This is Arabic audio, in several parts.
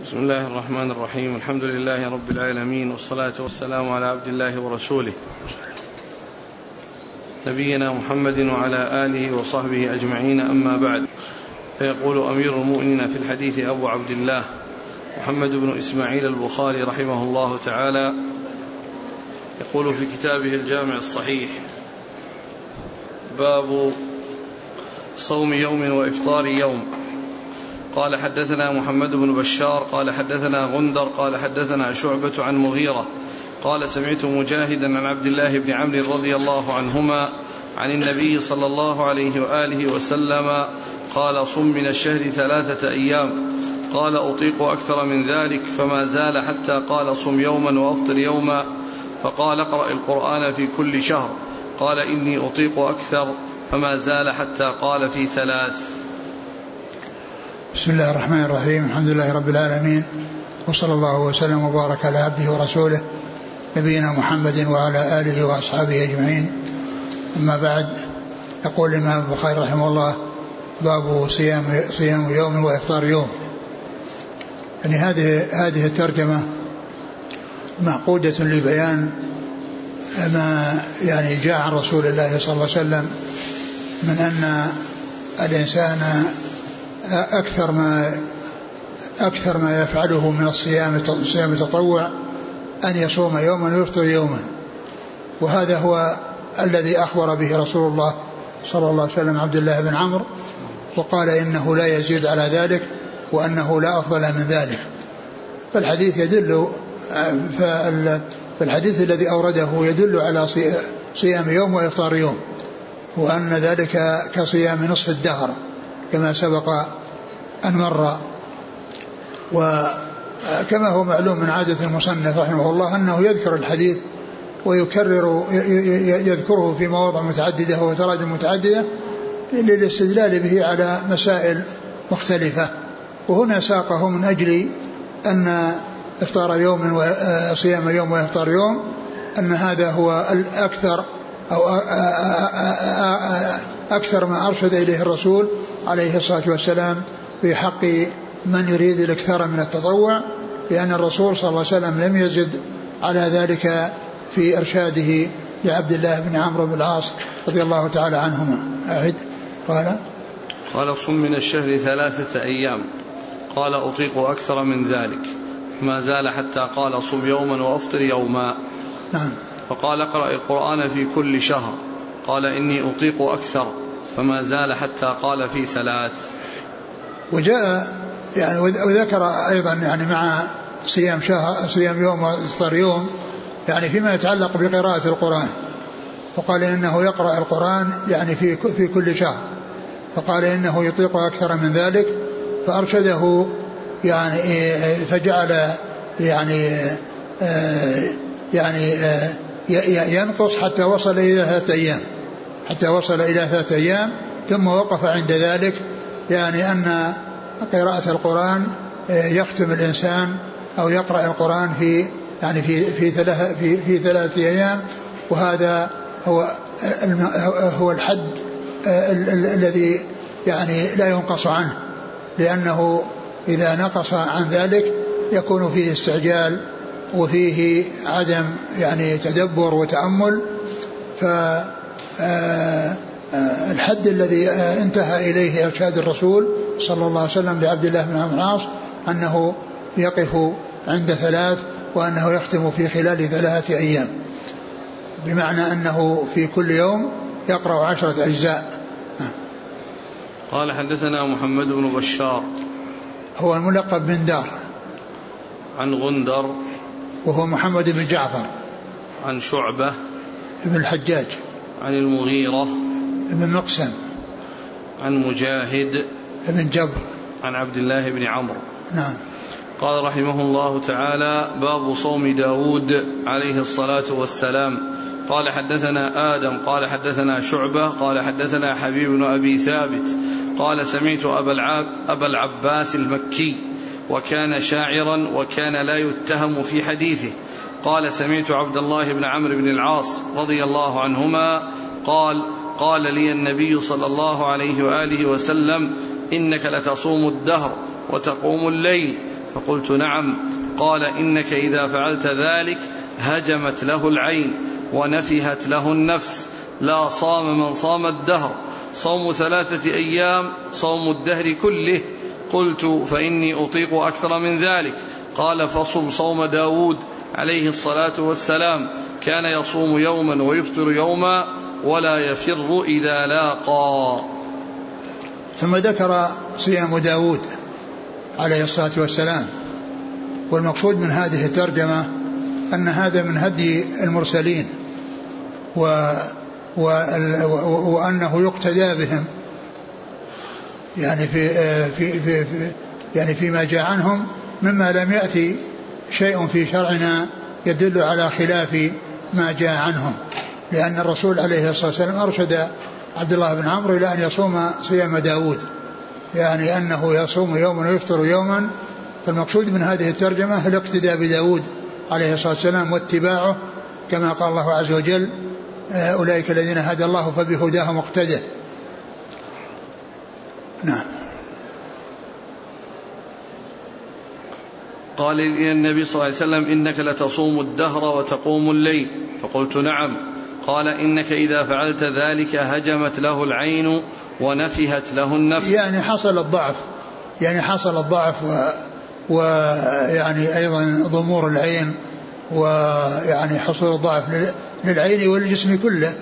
بسم الله الرحمن الرحيم. الحمد لله رب العالمين والصلاة والسلام على عبد الله ورسوله. نبينا محمد وعلى آله وصحبه أجمعين. أما بعد فيقول أمير المؤمنين في الحديث أبو عبد الله محمد بن إسماعيل البخاري رحمه الله تعالى يقول في كتابه الجامع الصحيح باب صوم يوم وإفطار يوم. قال حدثنا محمد بن بشار قال حدثنا غندر قال حدثنا شعبة عن مغيرة قال سمعت مجاهدا عن عبد الله بن عمرو رضي الله عنهما عن النبي صلى الله عليه وآله وسلم قال صم من الشهر ثلاثة أيام. قال أطيق أكثر من ذلك. فما زال حتى قال صم يوما وأفطر يوما. فقال اقرأ القرآن في كل شهر. قال إني أطيق أكثر. فما زال حتى قال في ثلاث. بسم الله الرحمن الرحيم. الحمد لله رب العالمين. وصلى الله وسلم وبارك على عبده ورسوله نبينا محمد وعلى آله وأصحابه أجمعين. أما بعد يقول الإمام البخاري رحمه الله باب صيام صيام يوم وإفطار يوم. يعني هذه هذه الترجمة معقودة لبيان ما يعني جاء عن رسول الله صلى الله عليه وسلم من أن الإنسان أكثر ما أكثر ما يفعله من الصيام صيام التطوع أن يصوم يوما ويفطر يوما. وهذا هو الذي أخبر به رسول الله صلى الله عليه وسلم عبد الله بن عمرو وقال إنه لا يزيد على ذلك وأنه لا أفضل من ذلك. فالحديث يدل فالحديث الذي أورده يدل على صيام يوم وإفطار يوم وأن ذلك كصيام نصف الدهر كما سبق أن مر وكما هو معلوم من عادة المصنف رحمه الله أنه يذكر الحديث ويكرر يذكره في مواضع متعددة وتراجم متعددة للاستدلال به على مسائل مختلفة. وهنا ساقه من أجل أن إفطار يوم وصيام يوم وإفطار يوم أن هذا هو الأكثر أو أكثر ما أرشد إليه الرسول عليه الصلاة والسلام في حق من يريد الإكثار من التطوع لأن الرسول صلى الله عليه وسلم لم يزد على ذلك في إرشاده لعبد الله بن عمرو بن العاص رضي الله تعالى عنهما. أعد. قال قال صم من الشهر ثلاثة أيام. قال أطيق أكثر من ذلك. ما زال حتى قال صم يوما وأفطر يوما. نعم. فقال اقرأ القرآن في كل شهر. قال إني أطيق أكثر. فما زال حتى قال في ثلاث. وجاء يعني وذكر أيضا يعني مع صيام شهر صيام يوم وإفطار يوم يعني فيما يتعلق بقراءة القرآن. وقال إنه يقرأ القرآن يعني في في كل شهر. فقال إنه يطيق أكثر من ذلك. فأرشده يعني فجعل يعني يعني ينقص حتى وصل إلى ثلاثة أيام. حتى وصل إلى ثلاثة أيام ثم وقف عند ذلك. يعني أن قراءة القرآن يختم الإنسان أو يقرأ القرآن في يعني في في ثلاث في, في ثلاثة أيام. وهذا هو هو الحد الذي يعني لا ينقص عنه. لأنه إذا نقص عن ذلك يكون فيه استعجال وفيه عدم يعني تدبر وتأمل. ف الحد الذي انتهى إليه إرشاد الرسول صلى الله عليه وسلم لعبد الله بن عمرو العاص أنه يقف عند ثلاث وأنه يختم في خلال ثلاثة أيام. بمعنى أنه في كل يوم يقرأ عشرة أجزاء. قال حدثنا محمد بن بشار. هو الملقب بن دار. عن غندر. وهو محمد بن جعفر. عن شعبة. بن الحجاج. عن المغيرة. بن مقسم. عن مجاهد بن جبر. عن عبد الله بن عمرو. نعم. قال رحمه الله تعالى باب صوم داود عليه الصلاة والسلام. قال حدثنا آدم قال حدثنا شعبة قال حدثنا حبيب بن أبي ثابت. قال سمعت أبا, العاب أبا العباس المكي وكان شاعرا وكان لا يتهم في حديثه. قال سمعت عبد الله بن عمرو بن العاص رضي الله عنهما قال قال لي النبي صلى الله عليه وآله وسلم إنك لتصوم الدهر وتقوم الليل فقلت نعم قال إنك إذا فعلت ذلك هجمت له العين ونفهت له النفس لا صام من صام الدهر صوم ثلاثة أيام صوم الدهر كله قلت فإني أطيق أكثر من ذلك قال فصم صوم داود عليه الصلاة والسلام كان يصوم يوما ويفطر يوما ولا يفر إذا لاقى. ثم ذكر صيام داود عليه الصلاة والسلام. والمقصود من هذه الترجمة أن هذا من هدي المرسلين و وأنه يقتدى بهم. يعني في في في, في يعني فيما جاء عنهم مما لم يأتي شيء في شرعنا يدل على خلاف ما جاء عنهم. لأن الرسول عليه الصلاة والسلام أرشد عبد الله بن عمرو إلى أن يصوم صيام داود. يعني أنه يصوم يوما ويفطر يوما. فالمقصود من هذه الترجمة الاقتداء بداود عليه الصلاة والسلام واتباعه. كما قال الله عز وجل أولئك الذين هدى الله فبهداه مقتده نعم. قال لي النبي صلى الله عليه وسلم إنك لتصوم الدهر وتقوم الليل. فقلت نعم. قال إنك إذا فعلت ذلك هجمت له العين ونفهت له النفس. يعني حصل الضعف يعني حصل الضعف و ويعني أيضا ضمور العين ويعني حصول الضعف للعين والجسم كله.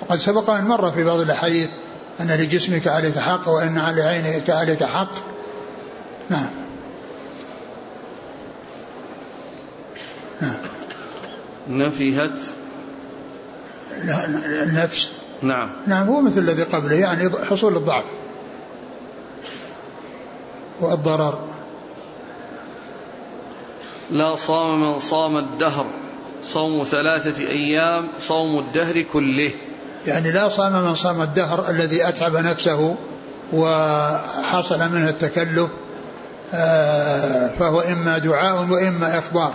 وقد سبق أن مر في بعض الأحاديث أن لجسمك عليك حق وأن على عينك عليك حق. نعم. نعم. نفهت النفس. نعم. نعم هو مثل الذي قبله يعني حصول الضعف والضرر. لا صام من صام الدهر صوم ثلاثة أيام صوم الدهر كله. يعني لا صام من صام الدهر الذي أتعب نفسه وحصل منه التكلف آه، فهو إما دعاء وإما إخبار.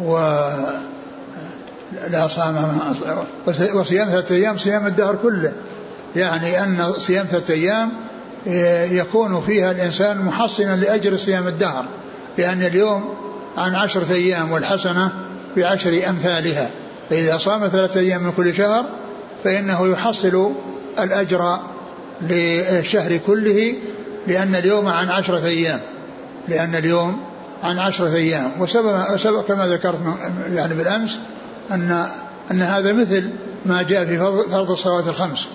و لا صام وصيام ثلاثة أيام صيام الدهر كله. يعني أن صيام ثلاثة أيام يكون فيها الإنسان محصنا لأجر صيام الدهر. لأن اليوم عن عشرة أيام والحسنة بعشر أمثالها. فإذا صام ثلاثة أيام من كل شهر فإنه يحصل الأجر للشهر كله لأن اليوم عن عشرة أيام. لأن اليوم عن عشرة أيام. وسبب كما ذكرت يعني بالأمس أن أن هذا مثل ما جاء في فرض الصلوات الخمس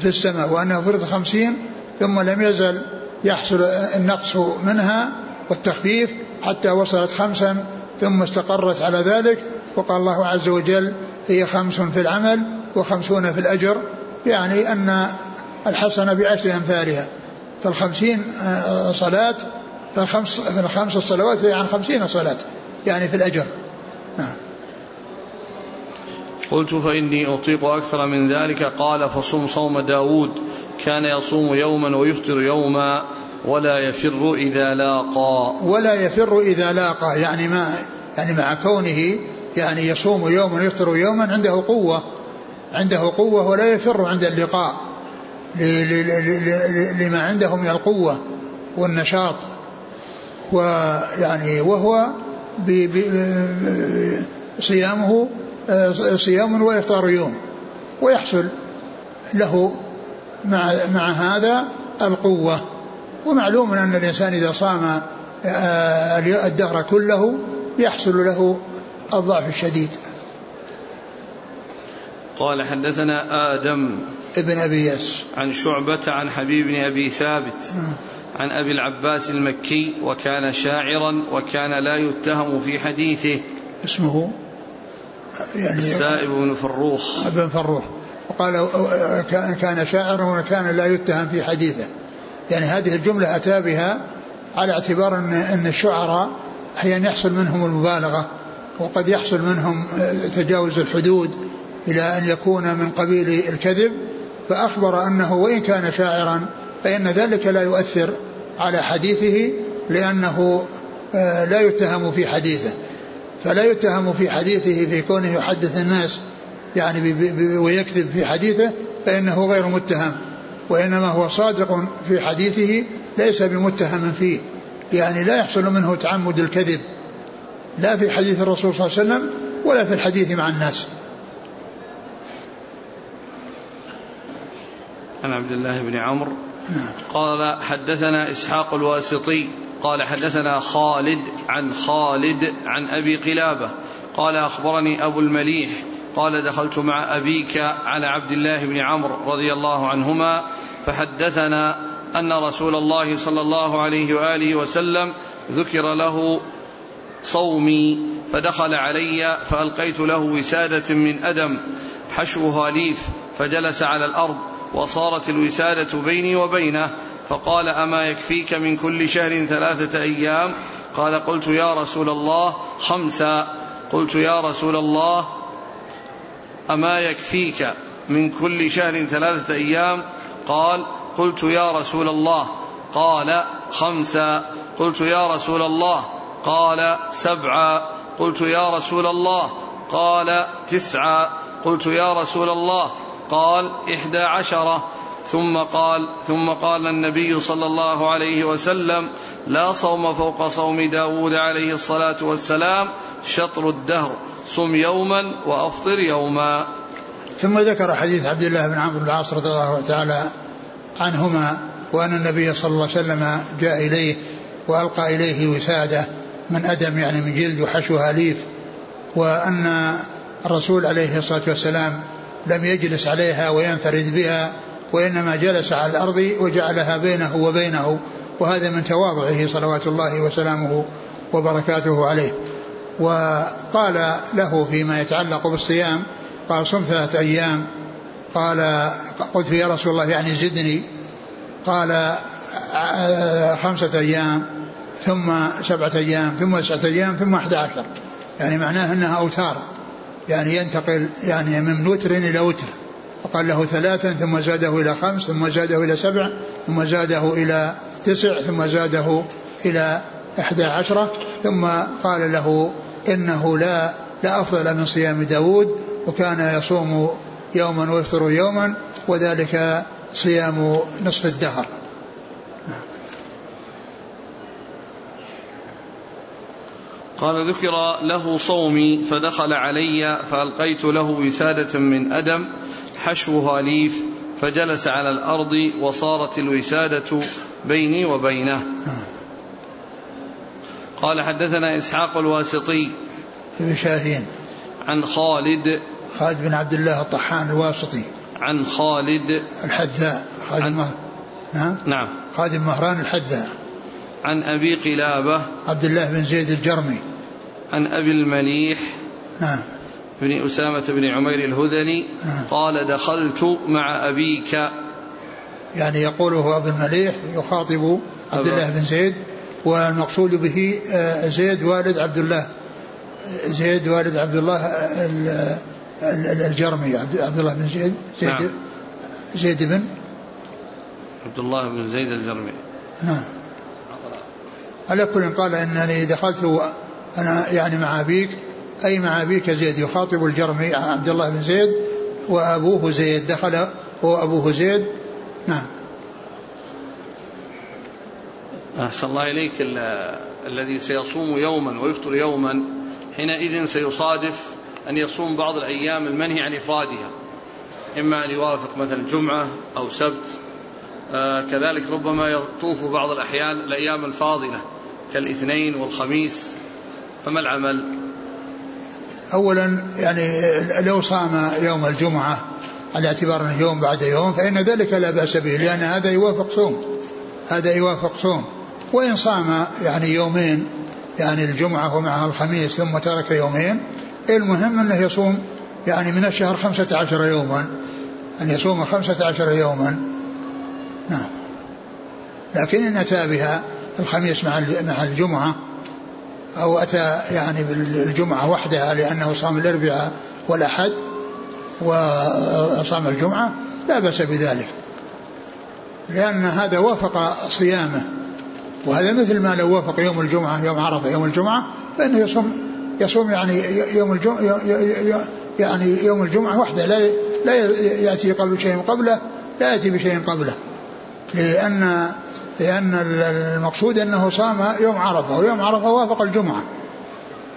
في السماء وأنه فرض خمسين ثم لم يزل يحصل النقص منها والتخفيف حتى وصلت خمسا ثم استقرت على ذلك. وقال الله عز وجل هي خمس في العمل وخمسون في الأجر يعني أن الحسنة بعشر أمثالها. فالخمسين آه، صلاة فالخمس, فالخمس الصلوات عن خمسين صلاة يعني في الأجر. نعم. قلت فإني أطيق أكثر من ذلك. قال فصم صوم داود. كان يصوم يوما ويفطر يوما ولا يفر إذا لاقى. ولا يفر إذا لاقى. يعني ما يعني مع كونه يعني يصوم يوما ويفطر يوما عنده قوة. عنده قوة ولا يفر عند اللقاء. لما عنده من القوة والنشاط. ويعني وهو صيامه صيام وإفطار يوم ويحصل له مع مع هذا القوة. ومعلوم أن الإنسان إذا صام آه، الدهر كله يحصل له الضعف الشديد. قال حدثنا آدم ابن أبي ياس. عن شعبة عن حبيب بن أبي ثابت آه. عن أبي العباس المكي وكان شاعرا وكان لا يتهم في حديثه. اسمه يعني السائب بن فروخ. ابن فروخ. وقال كان شاعرا وكان لا يتهم في حديثه. يعني هذه الجملة أتى بها على اعتبار أن, أن الشعراء أحيانا يحصل منهم المبالغة وقد يحصل منهم تجاوز الحدود إلى أن يكون من قبيل الكذب. فأخبر أنه وإن كان شاعرا فإن ذلك لا يؤثر على حديثه لأنه آه، لا يتهم في حديثه. فلا يتهم في حديثه في كونه يحدث الناس يعني ويكذب في حديثه فإنه غير متهم. وإنما هو صادق في حديثه ليس بمتهم فيه. يعني لا يحصل منه تعمد الكذب. لا في حديث الرسول صلى الله عليه وسلم ولا في الحديث مع الناس. عن عبد الله بن عمرو قال حدثنا إسحاق الواسطي قال حدثنا خالد عن خالد عن أبي قلابة. قال أخبرني أبو المليح. قال دخلت مع أبيك على عبد الله بن عمرو رضي الله عنهما فحدثنا أن رسول الله صلى الله عليه وآله وسلم ذكر له صومي فدخل علي فألقيت له وسادة من أدم حشوها ليف فجلس على الأرض وصارت الوسادة بيني وبينه فقال أما يكفيك من كل شهر ثلاثة أيام؟ قال قلت يا رسول الله خمسا قلت يا رسول الله أما يكفيك من كل شهر ثلاثة أيام؟ قال قلت يا رسول الله قال خمسا قلت يا رسول الله قال سبعا قلت يا رسول الله قال تسعا قلت يا رسول الله قال إحدى عشرة. ثم قال ثم قال النبي صلى الله عليه وسلم لا صوم فوق صوم داود عليه الصلاة والسلام شطر الدهر صم يوما وأفطر يوما. ثم ذكر حديث عبد الله بن عمرو بن العاص رضي الله تعالى عنهما وأن النبي صلى الله عليه وسلم جاء إليه وألقى إليه وسادة من أدم يعني من جلد وحشوها ليف وأن الرسول عليه الصلاة والسلام لم يجلس عليها وينفرد بها وإنما جلس على الأرض وجعلها بينه وبينه وهذا من تواضعه صلوات الله وسلامه وبركاته عليه. وقال له فيما يتعلق بالصيام قال صم ثلاثة أيام. قال قلت يا رسول الله يعني زدني. قال خمسة أيام ثم سبعة أيام ثم تسعة أيام ثم أحد عشر. يعني معناه أنها أوتار يعني ينتقل يعني من وتر إلى وتر. فقال له ثلاثا ثم زاده إلى خمس ثم زاده إلى سبع ثم زاده إلى تسع ثم زاده إلى إحدى عشرة ثم قال له إنه لا لا أفضل من صيام داود وكان يصوم يوما ويفطر يوما وذلك صيام نصف الدهر. قال ذكر له صومي فدخل علي فألقيت له وسادة من أدم حشوها ليف فجلس على الأرض وصارت الوسادة بيني وبينه. قال حدثنا إسحاق الواسطي بن شاهين. عن خالد. خالد بن عبد الله الطحان الواسطي. عن خالد. الحذاء. خالد عن مهر نعم نعم. خالد مهران الحذاء. عن أبي قلابة. عبد الله بن زيد الجرمي. عن أبي المليح نعم. بن أسامة بن عمير الهذلي نعم. قال دخلت مع أبيك. يعني يقوله أبو المليح يخاطب عبد الله بن زيد والمقصود به آه، زيد والد عبد الله زيد والد عبد الله الجرمي عبد الله بن زيد زيد نعم. زيد بن؟ عبد الله بن زيد الجرمي. نعم. على كل قال إنني دخلت أنا يعني مع أبيك اي مع أبيك زيد يخاطب الجرمي عبد الله بن زيد وأبوه زيد. دخل هو أبوه زيد. نعم. أحسن الله إليك الذي سيصوم يوما ويفطر يوما حينئذ سيصادف أن يصوم بعض الأيام المنهي عن إفرادها إما أن يوافق مثلا جمعة أو سبت. آه كذلك ربما يطوف بعض الأحيان الأيام الفاضلة كالاثنين والخميس. فما العمل؟ أولا يعني لو صام يوم الجمعة على اعتبار أنه يوم بعد يوم فإن ذلك لا بأس به لأن هذا يوافق صوم هذا يوافق صوم. وإن صام يعني يومين يعني الجمعة ومعها الخميس ثم ترك يومين المهم أنه يصوم يعني من الشهر خمسة عشر يوما أن يصوم خمسة عشر يوما. نعم. لكن إن أتى بها الخميس مع مع الجمعة أو أتى يعني بالجمعة وحدها لأنه صام الأربعاء والأحد وصام الجمعة لا بأس بذلك. لأن هذا وافق صيامه. وهذا مثل ما لو وافق يوم الجمعة يوم عرفة يوم الجمعة فإنه يصوم يصوم يعني يوم الجمعة يعني يوم الجمعة وحده. لا لا يأتي قبل شيء قبله لا يأتي بشيء قبله. لأن لأن المقصود أنه صام يوم عرفة ويوم عرفة وافق الجمعة.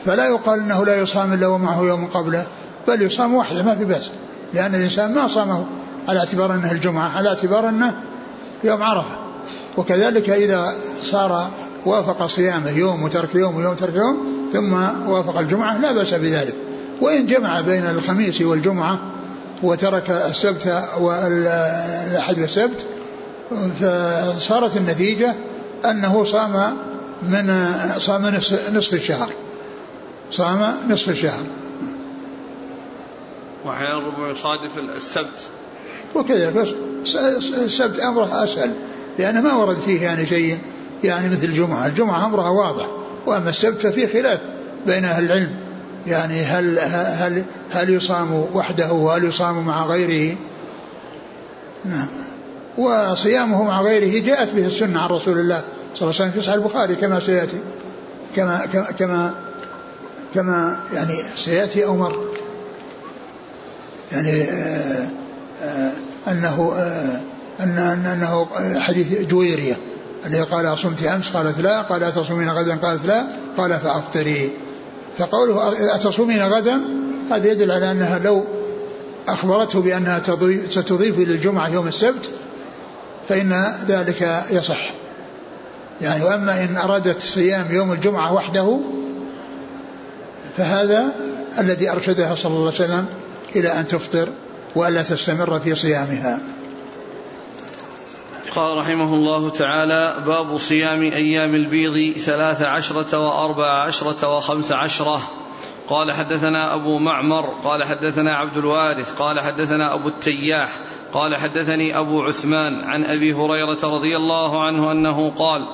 فلا يقال أنه لا يصام إلا ومعه يوم قبله بل يصام وحده ما في بأس. لأن الإنسان ما صامه على اعتبار أنه الجمعة على اعتبار أنه يوم عرفة. وكذلك إذا صار وافق صيامه يوم وترك يوم ويوم ترك يوم ثم وافق الجمعة لا بأس بذلك. وإن جمع بين الخميس والجمعة وترك السبت والأحد والسبت فصارت النتيجة أنه صام من صام نصف الشهر. صام نصف الشهر. وأحيانا ربما يصادف السبت. وكذلك السبت أمره أسهل لأنه ما ورد فيه يعني شيء يعني مثل الجمعة. الجمعة أمرها واضح. وأما السبت ففيه خلاف بين أهل العلم. يعني هل هل هل يصام وحده وهل يصام مع غيره؟ نعم. وصيامه مع غيره جاءت به السنة عن رسول الله صلى الله عليه وسلم في صحيح البخاري كما سيأتي كما كما كما, كما يعني سيأتي أو مر. يعني آه آه أنه آه أن أنه حديث جويرية الذي قال أصمت أمس قالت لا قال أتصومين غدا قالت لا قال فأفطري. فقوله أتصومين غدا هذا يدل على أنها لو أخبرته بأنها ستضيف إلى الجمعة يوم السبت فإن ذلك يصح. يعني وأما إن أرادت صيام يوم الجمعة وحده فهذا الذي أرشدها صلى الله عليه وسلم إلى أن تفطر وألا تستمر في صيامها. قال رحمه الله تعالى باب صيام أيام البيض ثلاث عشرة وأربع عشرة وخمس عشرة. قال حدثنا أبو معمر قال حدثنا عبد الوارث قال حدثنا أبو التياح قال حدثني أبو عثمان عن أبي هريرة رضي الله عنه أنه قال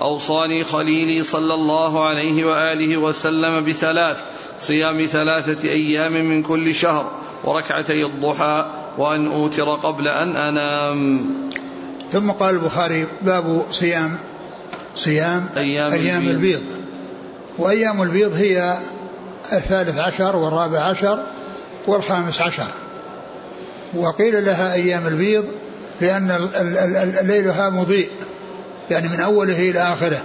أوصاني خليلي صلى الله عليه وآله وسلم بثلاث صيام ثلاثة أيام من كل شهر وركعتي الضحى وأن أوتر قبل أن أنام. ثم قال البخاري باب صيام صيام أيام, أيام البيض. البيض. وأيام البيض هي الثالث عشر والرابع عشر والخامس عشر. وقيل لها أيام البيض لأن ليلها مضيء يعني من أوله إلى آخره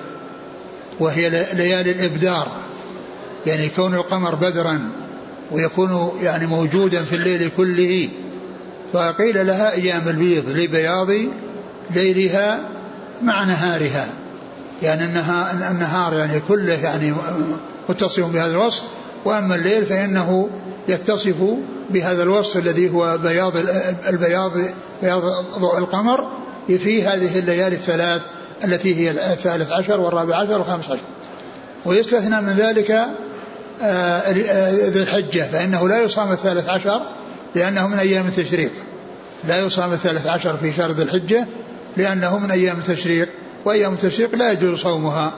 وهي ليالي الإبدار يعني يكون القمر بدرا ويكون يعني موجودا في الليل كله. فقيل لها أيام البيض لبياض ليلها مع نهارها يعني انها النهار يعني كله يعني متصف بهذا الوصف وأما الليل فإنه يتصف بهذا الوصف الذي هو بياض البياض بياض ضوء القمر في هذه الليالي الثلاث التي هي الثالث عشر والرابع عشر والخامس عشر. ويستثنى من ذلك آه، ذي الحجة فإنه لا يصام الثالث عشر لأنه من أيام التشريق. لا يصام الثالث عشر في شهر ذي الحجة لأنه من أيام التشريق وأيام التشريق لا يجوز صومها.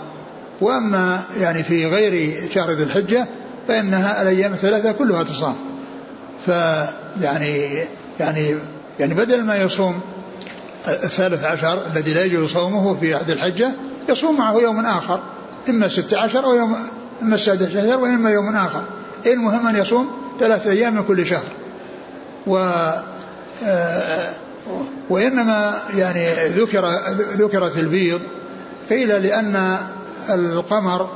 وأما يعني في غير شهر ذي الحجة فإنها الأيام الثلاثة كلها تصام. فيعني يعني يعني بدل ما يصوم الثالث عشر الذي لا يجوز صومه في عهد الحجة يصوم معه يوم آخر. إما الست عشر أو يوم إما السادس عشر وإما يوم آخر. المهم أن يصوم ثلاثة أيام من كل شهر. و آه، وإنما يعني ذكر ذكرت البيض. قيل لأن القمر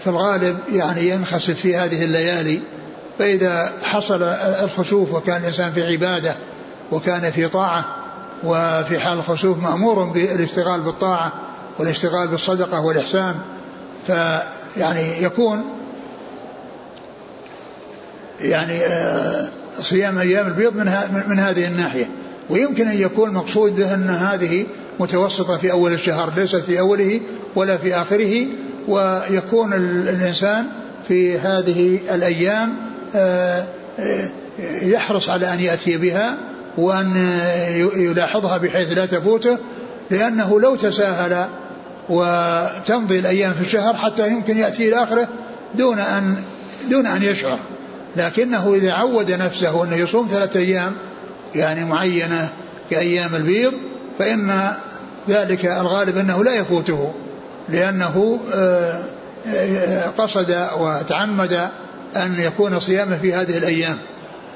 في الغالب يعني ينخسف في هذه الليالي. فإذا حصل الخسوف وكان الإنسان في عبادة وكان في طاعة وفي حال الخسوف مأمور بالاشتغال بالطاعة والاشتغال بالصدقة والإحسان فيعني يكون يعني آه، صيام أيام البيض من, من هذه الناحية. ويمكن أن يكون مقصود به أن هذه متوسطة في أول الشهر ليست في أوله ولا في آخره ويكون الإنسان في هذه الأيام يحرص على أن يأتي بها وأن يلاحظها بحيث لا تفوته لأنه لو تساهل وتمضي الأيام في الشهر حتى يمكن يأتي إلى آخره دون أن دون أن يشعر. لكنه إذا عود نفسه أنه يصوم ثلاثة أيام يعني معينة كأيام البيض فإن ذلك الغالب أنه لا يفوته لأنه آه، آه، قصد وتعمد أن يكون صيامه في هذه الأيام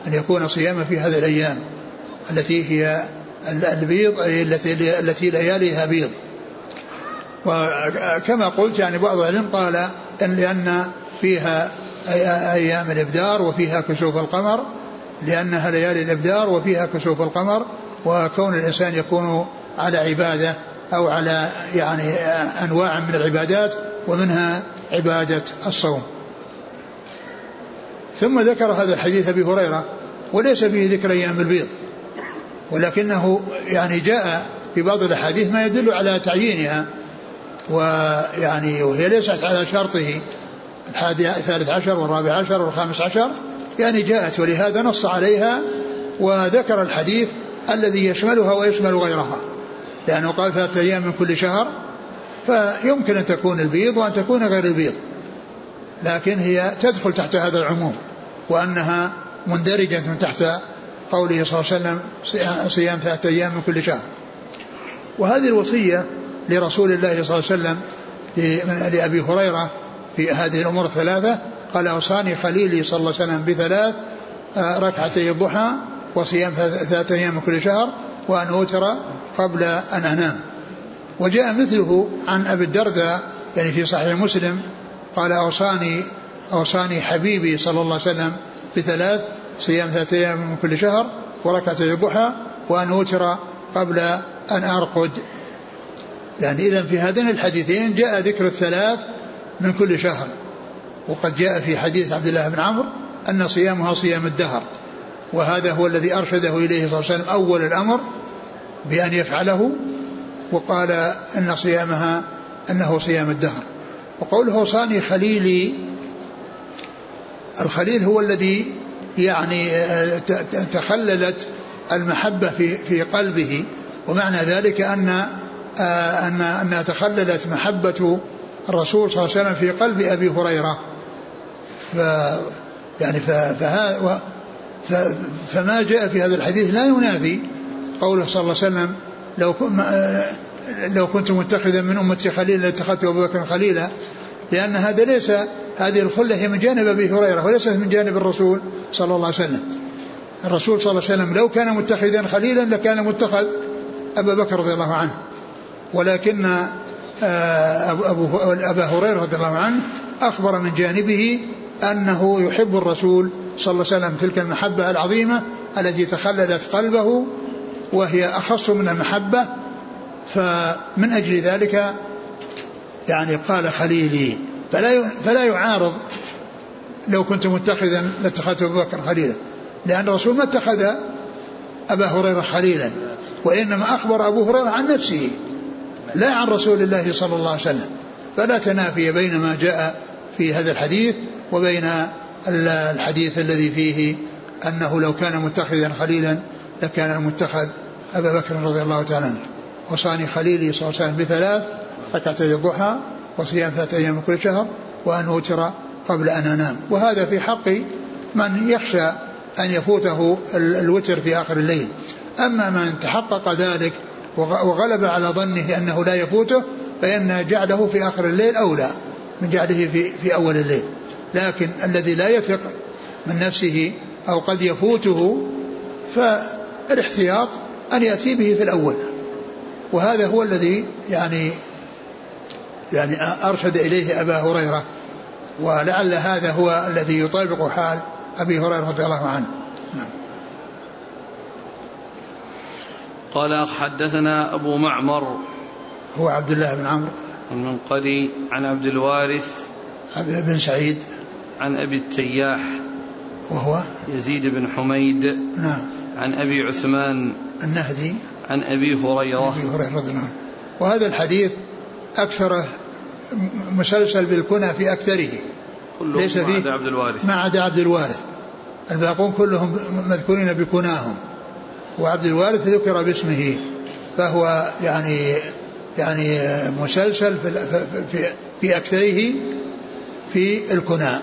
أن يكون صيامه في هذه الأيام التي هي البيض التي التي لياليها بيض. وكما قلت يعني بعض العلم قال إن لأن فيها أيام الإبدار وفيها كسوف القمر لأنها ليالي الإبدار وفيها كسوف القمر وكون الإنسان يكون على عبادة أو على يعني أنواع من العبادات ومنها عبادة الصوم. ثم ذكر هذا الحديث أبي هريرة وليس فيه ذكر أيام البيض. ولكنه يعني جاء في بعض الأحاديث ما يدل على تعيينها ويعني وهي ليست على شرطه. الحادي الثالث عشر والرابع عشر والخامس عشر يعني جاءت ولهذا نص عليها وذكر الحديث الذي يشملها ويشمل غيرها. لأنه قال ثلاثة أيام من كل شهر فيمكن أن تكون البيض وأن تكون غير البيض. لكن هي تدخل تحت هذا العموم. وأنها مندرجة تحت قوله صلى الله عليه وسلم صيام ثلاثة أيام من كل شهر. وهذه الوصية لرسول الله صلى الله عليه وسلم لأبي هريرة في هذه الأمور الثلاثة قال أوصاني خليلي صلى الله عليه وسلم بثلاث آه، ركعتي الضحى وصيام ثلاثة أيام من كل شهر وأن أوتر قبل أن أنام. وجاء مثله عن أبي الدرداء يعني في صحيح مسلم قال أوصاني أوصاني حبيبي صلى الله عليه وسلم بثلاث صيام ثلاثة أيام من كل شهر وركعتي الضحى وأن أوتر قبل أن أرقد. يعني إذا في هذين الحديثين جاء ذكر الثلاث من كل شهر. وقد جاء في حديث عبد الله بن عمرو أن صيامها صيام الدهر. وهذا هو الذي أرشده إليه صلى الله عليه وسلم أول الأمر بأن يفعله وقال أن صيامها أنه صيام الدهر. وقوله صاني خليلي الخليل هو الذي يعني آه، تخللت المحبة في في قلبه. ومعنى ذلك أن آه، أن أن تخللت محبة الرسول صلى الله عليه وسلم في قلب أبي هريرة. ف يعني فها فما جاء في هذا الحديث لا ينافي قوله صلى الله عليه وسلم لو لو كنت متخذا من أمتي خليلا لاتخذت أبو بكر خليلا. لأن هذا ليس هذه الخلة هي من جانب أبي هريرة وليست من جانب الرسول صلى الله عليه وسلم. الرسول صلى الله عليه وسلم لو كان متخذا خليلا لكان متخذ أبا بكر رضي الله عنه. ولكن آه، أبو أبا هريرة رضي الله عنه أخبر من جانبه أنه يحب الرسول صلى الله عليه وسلم تلك المحبة العظيمة التي تخللت قلبه وهي أخص من المحبة فمن أجل ذلك يعني قال خليلي فلا فلا يعارض لو كنت متخذا لاتخذت أبو بكر خليلا لأن الرسول ما اتخذ أبا هريرة خليلا وإنما أخبر أبو هريرة عن نفسه لا عن رسول الله صلى الله عليه وسلم. فلا تنافي بين ما جاء في هذا الحديث وبين الحديث الذي فيه أنه لو كان متخذا خليلا لكان المتخذ أبا بكر رضي الله تعالى عنه. وصاني خليلي صلى الله عليه وسلم بثلاث ركعتي الضحى وصيام ثلاثة أيام من كل شهر وأن أوتر قبل أن أنام. وهذا في حق من يخشى أن يفوته الوتر في آخر الليل. أما من تحقق ذلك وغلب على ظنه أنه لا يفوته فإن جعله في آخر الليل أولى من جعله في, في أول الليل. لكن الذي لا يثق من نفسه أو قد يفوته فالاحتياط أن يأتي به في الأول. وهذا هو الذي يعني يعني أرشد إليه أبا هريرة ولعل هذا هو الذي يطابق حال أبي هريرة رضي الله عنه. نعم. قال حدثنا أبو معمر هو عبد الله بن عمرو. المنقري عن عبد الوارث بن سعيد. عن أبي التياح وهو؟ يزيد بن حميد نعم. عن أبي عثمان النهدي. عن أبي هريرة. أبي هريرة رضي الله عنه. وهذا الحديث أكثر مسلسل بالكنى في أكثره. ليس فيه ما عدا عبد الوارث. ما عدا عبد الوارث. الباقون كلهم مذكورين بكناهم. وعبد الوارث ذكر باسمه فهو يعني يعني مسلسل في في, في أكثره في الكنى.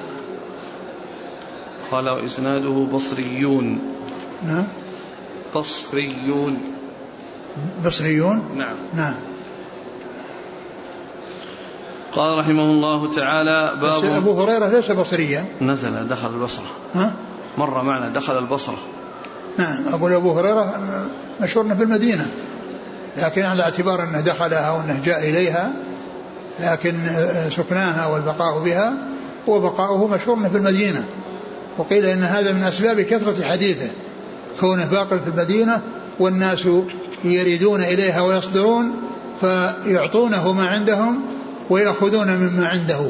قال وإسناده بصريون. نعم. بصريون. بصريون؟ نعم. نعم. قال رحمه الله تعالى باب أبو هريرة ليس بصريا. نزل دخل البصرة. ها؟ مر معنا دخل البصرة. نعم أقول أبو هريرة مشهور في المدينة لكن على اعتبار أنه دخلها وأنه جاء إليها لكن سكناها والبقاء بها وبقاؤه مشهور في المدينة. وقيل إن هذا من أسباب كثرة حديثه كونه باقي في المدينة والناس يريدون إليها ويصدرون فيعطونه ما عندهم ويأخذون مما عنده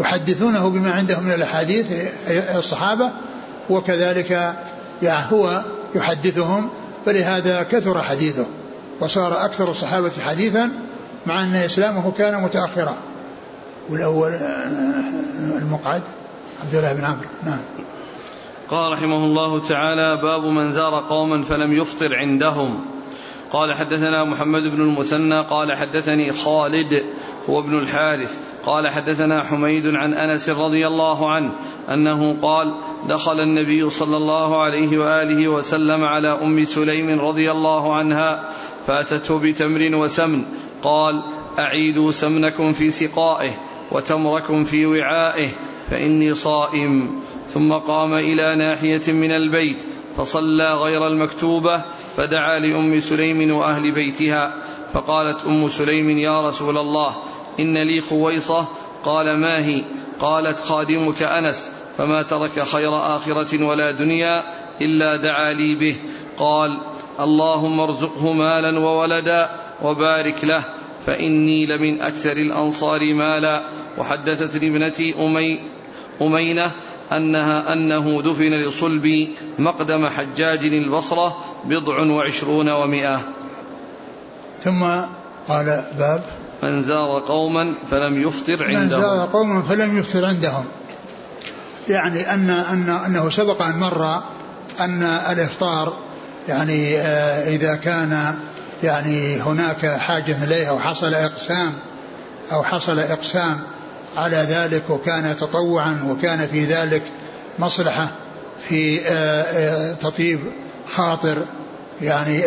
يحدثونه بما عندهم من الأحاديث الصحابة وكذلك يعني هو يحدثهم فلهذا كثر حديثه وصار أكثر الصحابة حديثا مع أن إسلامه كان متأخرا. والأول المقعد عبد الله بن عمرو. نعم. قال رحمه الله تعالى باب من زار قوما فلم يفطر عندهم. قال حدثنا محمد بن المثنى قال حدثني خالد هو ابن الحارث. قال حدثنا حميد عن أنس رضي الله عنه أنه قال دخل النبي صلى الله عليه وآله وسلم على أم سليم رضي الله عنها فأتته بتمر وسمن. قال أعيدوا سمنكم في سقائه وتمركم في وعائه فإني صائم. ثم قام إلى ناحية من البيت فصلى غير المكتوبة فدعا لأم سليم وأهل بيتها فقالت أم سليم يا رسول الله إن لي خويصة. قال ما هي؟ قالت خادمك أنس فما ترك خير آخرة ولا دنيا إلا دعا لي به. قال اللهم ارزقه مالا وولدا وبارك له فإني لمن أكثر الأنصار مالا. وحدثتني ابنتي أمي أمينة أنها أنه دفن لصلب مقدم حجاج البصرة بضع وعشرون ومائة ثم قال باب. من زار قوما فلم يفطر عندهم. من زار قوما فلم يفطر عندهم. يعني أن, أن أنه سبق أن مر أن الإفطار يعني آه، إذا كان يعني هناك حاجة إليه أو حصل إقسام أو حصل إقسام على ذلك وكان تطوعا وكان في ذلك مصلحة في آه، آه، تطيب خاطر يعني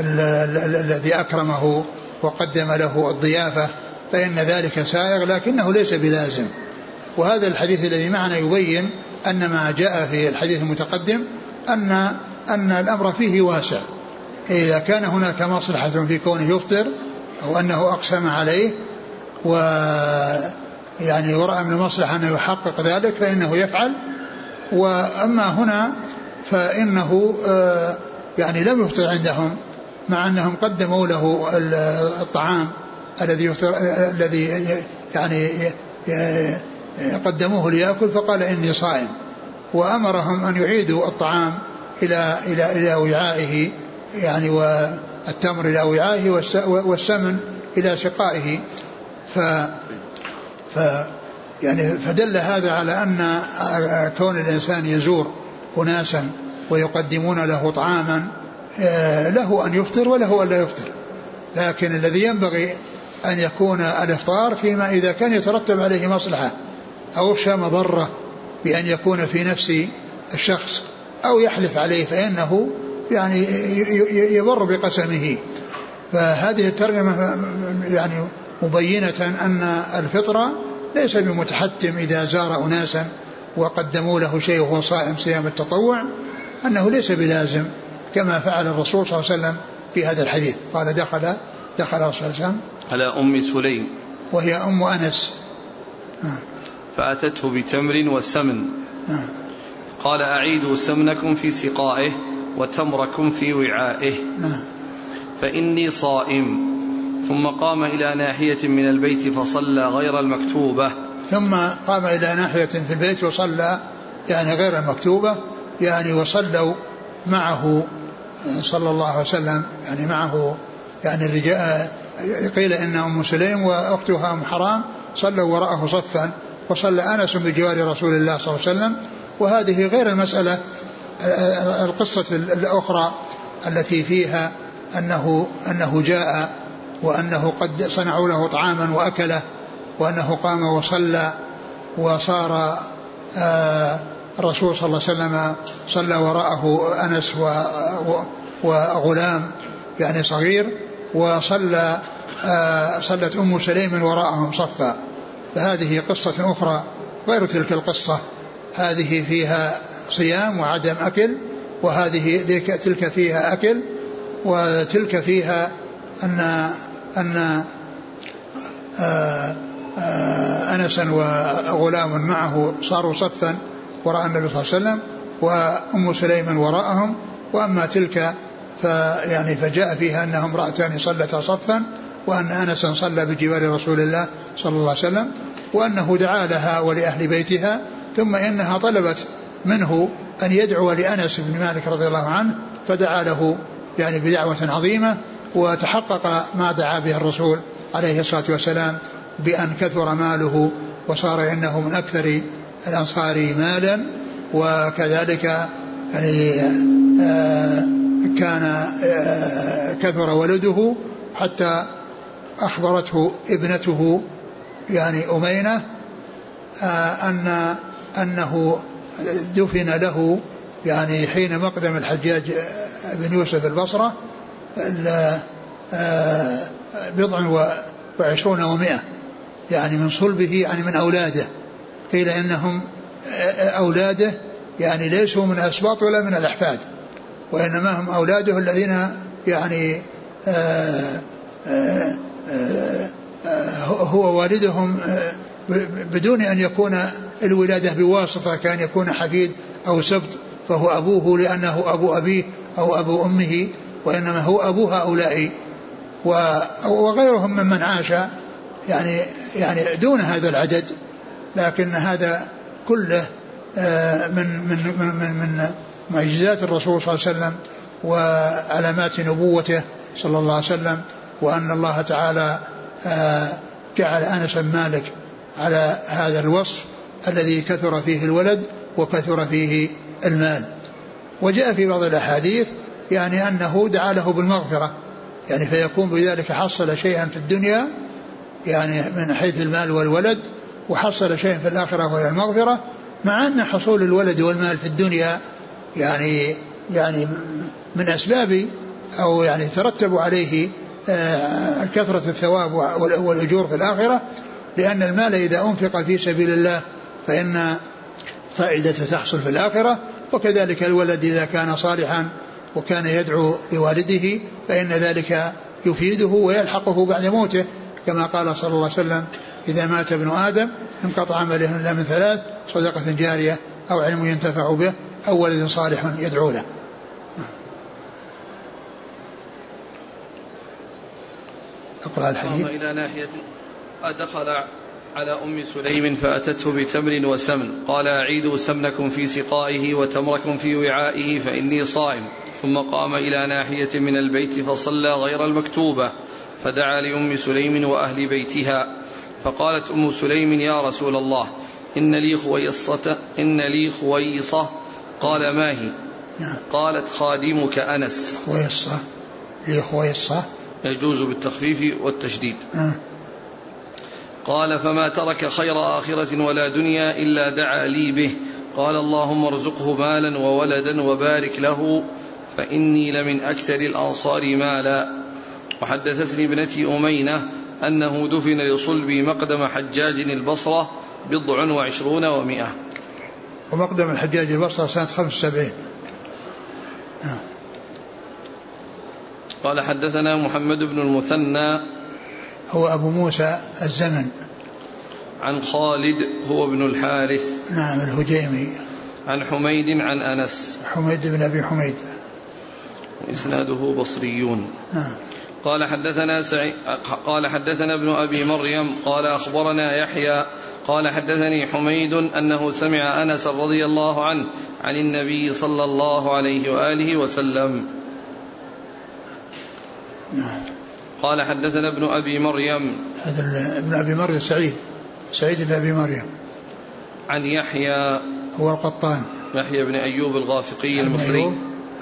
الذي أكرمه وقدم له الضيافة فإن ذلك سائغ لكنه ليس بلازم. وهذا الحديث الذي معنا يبين أن ما جاء في الحديث المتقدم أن أن الأمر فيه واسع. إذا كان هناك مصلحة في كونه يفطر أو أنه أقسم عليه و يعني ورأى من المصلحة أنه يحقق ذلك فإنه يفعل. وأما هنا فإنه آه، يعني لم يفطر عندهم مع أنهم قدموا له الطعام الذي الذي يعني قدموه ليأكل فقال إني صائم. وأمرهم أن يعيدوا الطعام إلى إلى إلى وعائه يعني والتمر إلى وعائه والسمن إلى سقائه ف ف يعني فدل هذا على أن كون الإنسان يزور أناسا ويقدمون له طعاما آه، له أن يفطر وله أن لا يفطر. لكن الذي ينبغي أن يكون الإفطار فيما إذا كان يترتب عليه مصلحة أو يخشى مضرة بأن يكون في نفس الشخص أو يحلف عليه فإنه يعني يبر بقسمه. فهذه الترجمة يعني مبينة أن الفطرة ليس بمتحتم إذا زار أناسا وقدموا له شيء وهو صائم صيام التطوع أنه ليس بلازم كما فعل الرسول صلى الله عليه وسلم في هذا الحديث. قال دخل دخل صلى الله عليه وسلم على أم سليم. وهي أم أنس. نعم. فأتته بتمر وسمن. نعم. قال أعيدوا سمنكم في سقائه وتمركم في وعائه. نعم. فإني صائم. ثم قام إلى ناحية من البيت فصلى غير المكتوبة. ثم قام إلى ناحية في البيت وصلى يعني غير المكتوبة يعني وصلوا معه صلى الله عليه وسلم يعني معه يعني الرجال قيل إن أم سليم وأختها أم حرام صلوا وراءه صفا وصلى أنس بجوار رسول الله صلى الله عليه وسلم. وهذه غير المسألة القصة الأخرى التي فيها أنه أنه جاء وأنه قد صنعوا له طعاما وأكله وأنه قام وصلى وصار آه، الرسول صلى الله عليه وسلم صلى وراءه أنس وغلام يعني صغير وصلى آه، صلت أم سليم وراءهم صفا. فهذه قصة أخرى غير تلك القصة. هذه فيها صيام وعدم أكل وهذه تلك فيها أكل وتلك فيها أن أن آه، آه، أنسا وغلام معه صاروا صفا وراء النبي صلى الله عليه وسلم وأم سليم وراءهم وأما تلك فيعني فجاء فيها أنها امرأتان صلتا صفا وأن أنسا صلى بجوار رسول الله صلى الله عليه وسلم وأنه دعا لها ولأهل بيتها ثم إنها طلبت منه أن يدعو لأنس بن مالك رضي الله عنه فدعا له يعني بدعوة عظيمة وتحقق ما دعا به الرسول عليه الصلاة والسلام بأن كثر ماله وصار إنه من أكثر الأنصار مالا وكذلك يعني آه، كان آه، كثر ولده حتى أخبرته ابنته يعني أمينة آه، أن أنه دفن له يعني حين مقدم الحجاج بن يوسف البصرة بضع وعشرون ومائة يعني من صلبه يعني من أولاده. قيل إنهم أولاده يعني ليسوا من أسباط ولا من الأحفاد وإنما هم أولاده الذين يعني هو والدهم بدون أن يكون الولادة بواسطة كان يكون حفيد أو سبط فهو أبوه لأنه أبو أبيه أو أبو أمه وإنما هو أبو هؤلاء وغيرهم ممن عاش يعني يعني دون هذا العدد لكن هذا كله آه، من من من من معجزات الرسول صلى الله عليه وسلم وعلامات نبوته صلى الله عليه وسلم وأن الله تعالى آه، جعل أنس مالك على هذا الوصف الذي كثر فيه الولد وكثر فيه المال. وجاء في بعض الأحاديث يعني أنه دعا له بالمغفرة. يعني فيكون بذلك حصل شيئا في الدنيا يعني من حيث المال والولد وحصل شيئا في الآخرة وهي المغفرة مع أن حصول الولد والمال في الدنيا يعني يعني من أسباب أو يعني يترتب عليه آه، كثرة الثواب والأجور في الآخرة لأن المال إذا أنفق في سبيل الله فإن فائدة تحصل في الآخرة. وكذلك الولد إذا كان صالحا وكان يدعو لوالده فإن ذلك يفيده ويلحقه بعد موته. كما قال صلى الله عليه وسلم إذا مات ابن آدم انقطع عمله إلا من ثلاث صدقة جارية أو علم ينتفع به أو ولد صالح يدعو له. أقرأ الحديث. إلى ناحية أدخل على أم سليم فأتته بتمر وسمن. قال أعيدوا سمنكم في سقائه وتمركم في وعائه فإني صائم. ثم قام إلى ناحية من البيت فصلى غير المكتوبة فدعا لأم سليم وأهل بيتها. فقالت أم سليم يا رسول الله إن لي خويصة إن لي خويصة. قال ما هي؟ نعم. قالت خادمك أنس. خويصة. لي خويصة. يجوز بالتخفيف والتشديد. نعم. قال فما ترك خير آخرة ولا دنيا إلا دعا لي به. قال اللهم ارزقه مالا وولدا وبارك له فإني لمن أكثر الأنصار مالا. وحدثتني ابنتي أمينة أنه دفن لصلب مقدم حجاج البصرة بضع وعشرون ومائة ومقدم الحجاج البصرة سنة خمس وسبعين. نعم. قال حدثنا محمد بن المثنى هو أبو موسى الزمن. عن خالد هو ابن الحارث. نعم الهجيمي. عن حميد عن أنس. حميد بن أبي حميد. إسناده بصريون. نعم. قال حدثنا سعي قال حدثنا ابن أبي مريم قال أخبرنا يحيى قال حدثني حميد أنه سمع أنس رضي الله عنه عن النبي صلى الله عليه وآله وسلم. نعم. قال حدثنا ابن أبي مريم. هذا ابن أبي مريم سعيد. سعيد بن أبي مريم. عن يحيى. هو القطان. يحيى بن أيوب الغافقي المصري.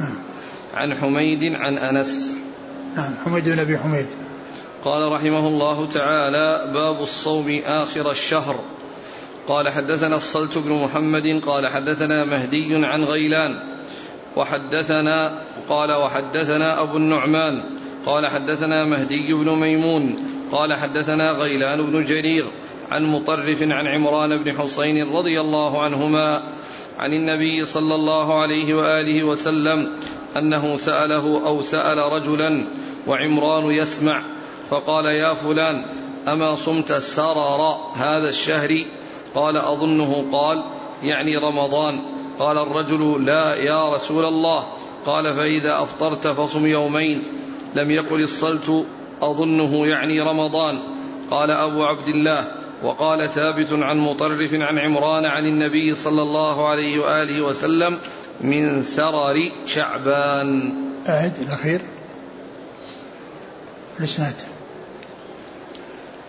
نعم. عن حميد عن أنس. نعم حميد بن أبي حميد. قال رحمه الله تعالى باب الصوم آخر الشهر. قال حدثنا الصلت بن محمد قال حدثنا مهدي عن غيلان. وحدثنا قال وحدثنا أبو النعمان. قال حدثنا مهدي بن ميمون قال حدثنا غيلان بن جرير عن مطرف عن عمران بن حسين رضي الله عنهما عن النبي صلى الله عليه وآله وسلم أنه سأله أو سأل رجلا وعمران يسمع فقال يا فلان أما صمت سرر هذا الشهر؟ قال أظنه قال يعني رمضان. قال الرجل لا يا رسول الله. قال فإذا أفطرت فصم يومين. لم يقل الصلت أظنه يعني رمضان. قال أبو عبد الله وقال ثابت عن مطرف عن عمران عن النبي صلى الله عليه وآله وسلم من سرر شعبان. أعد الأخير الإسناد.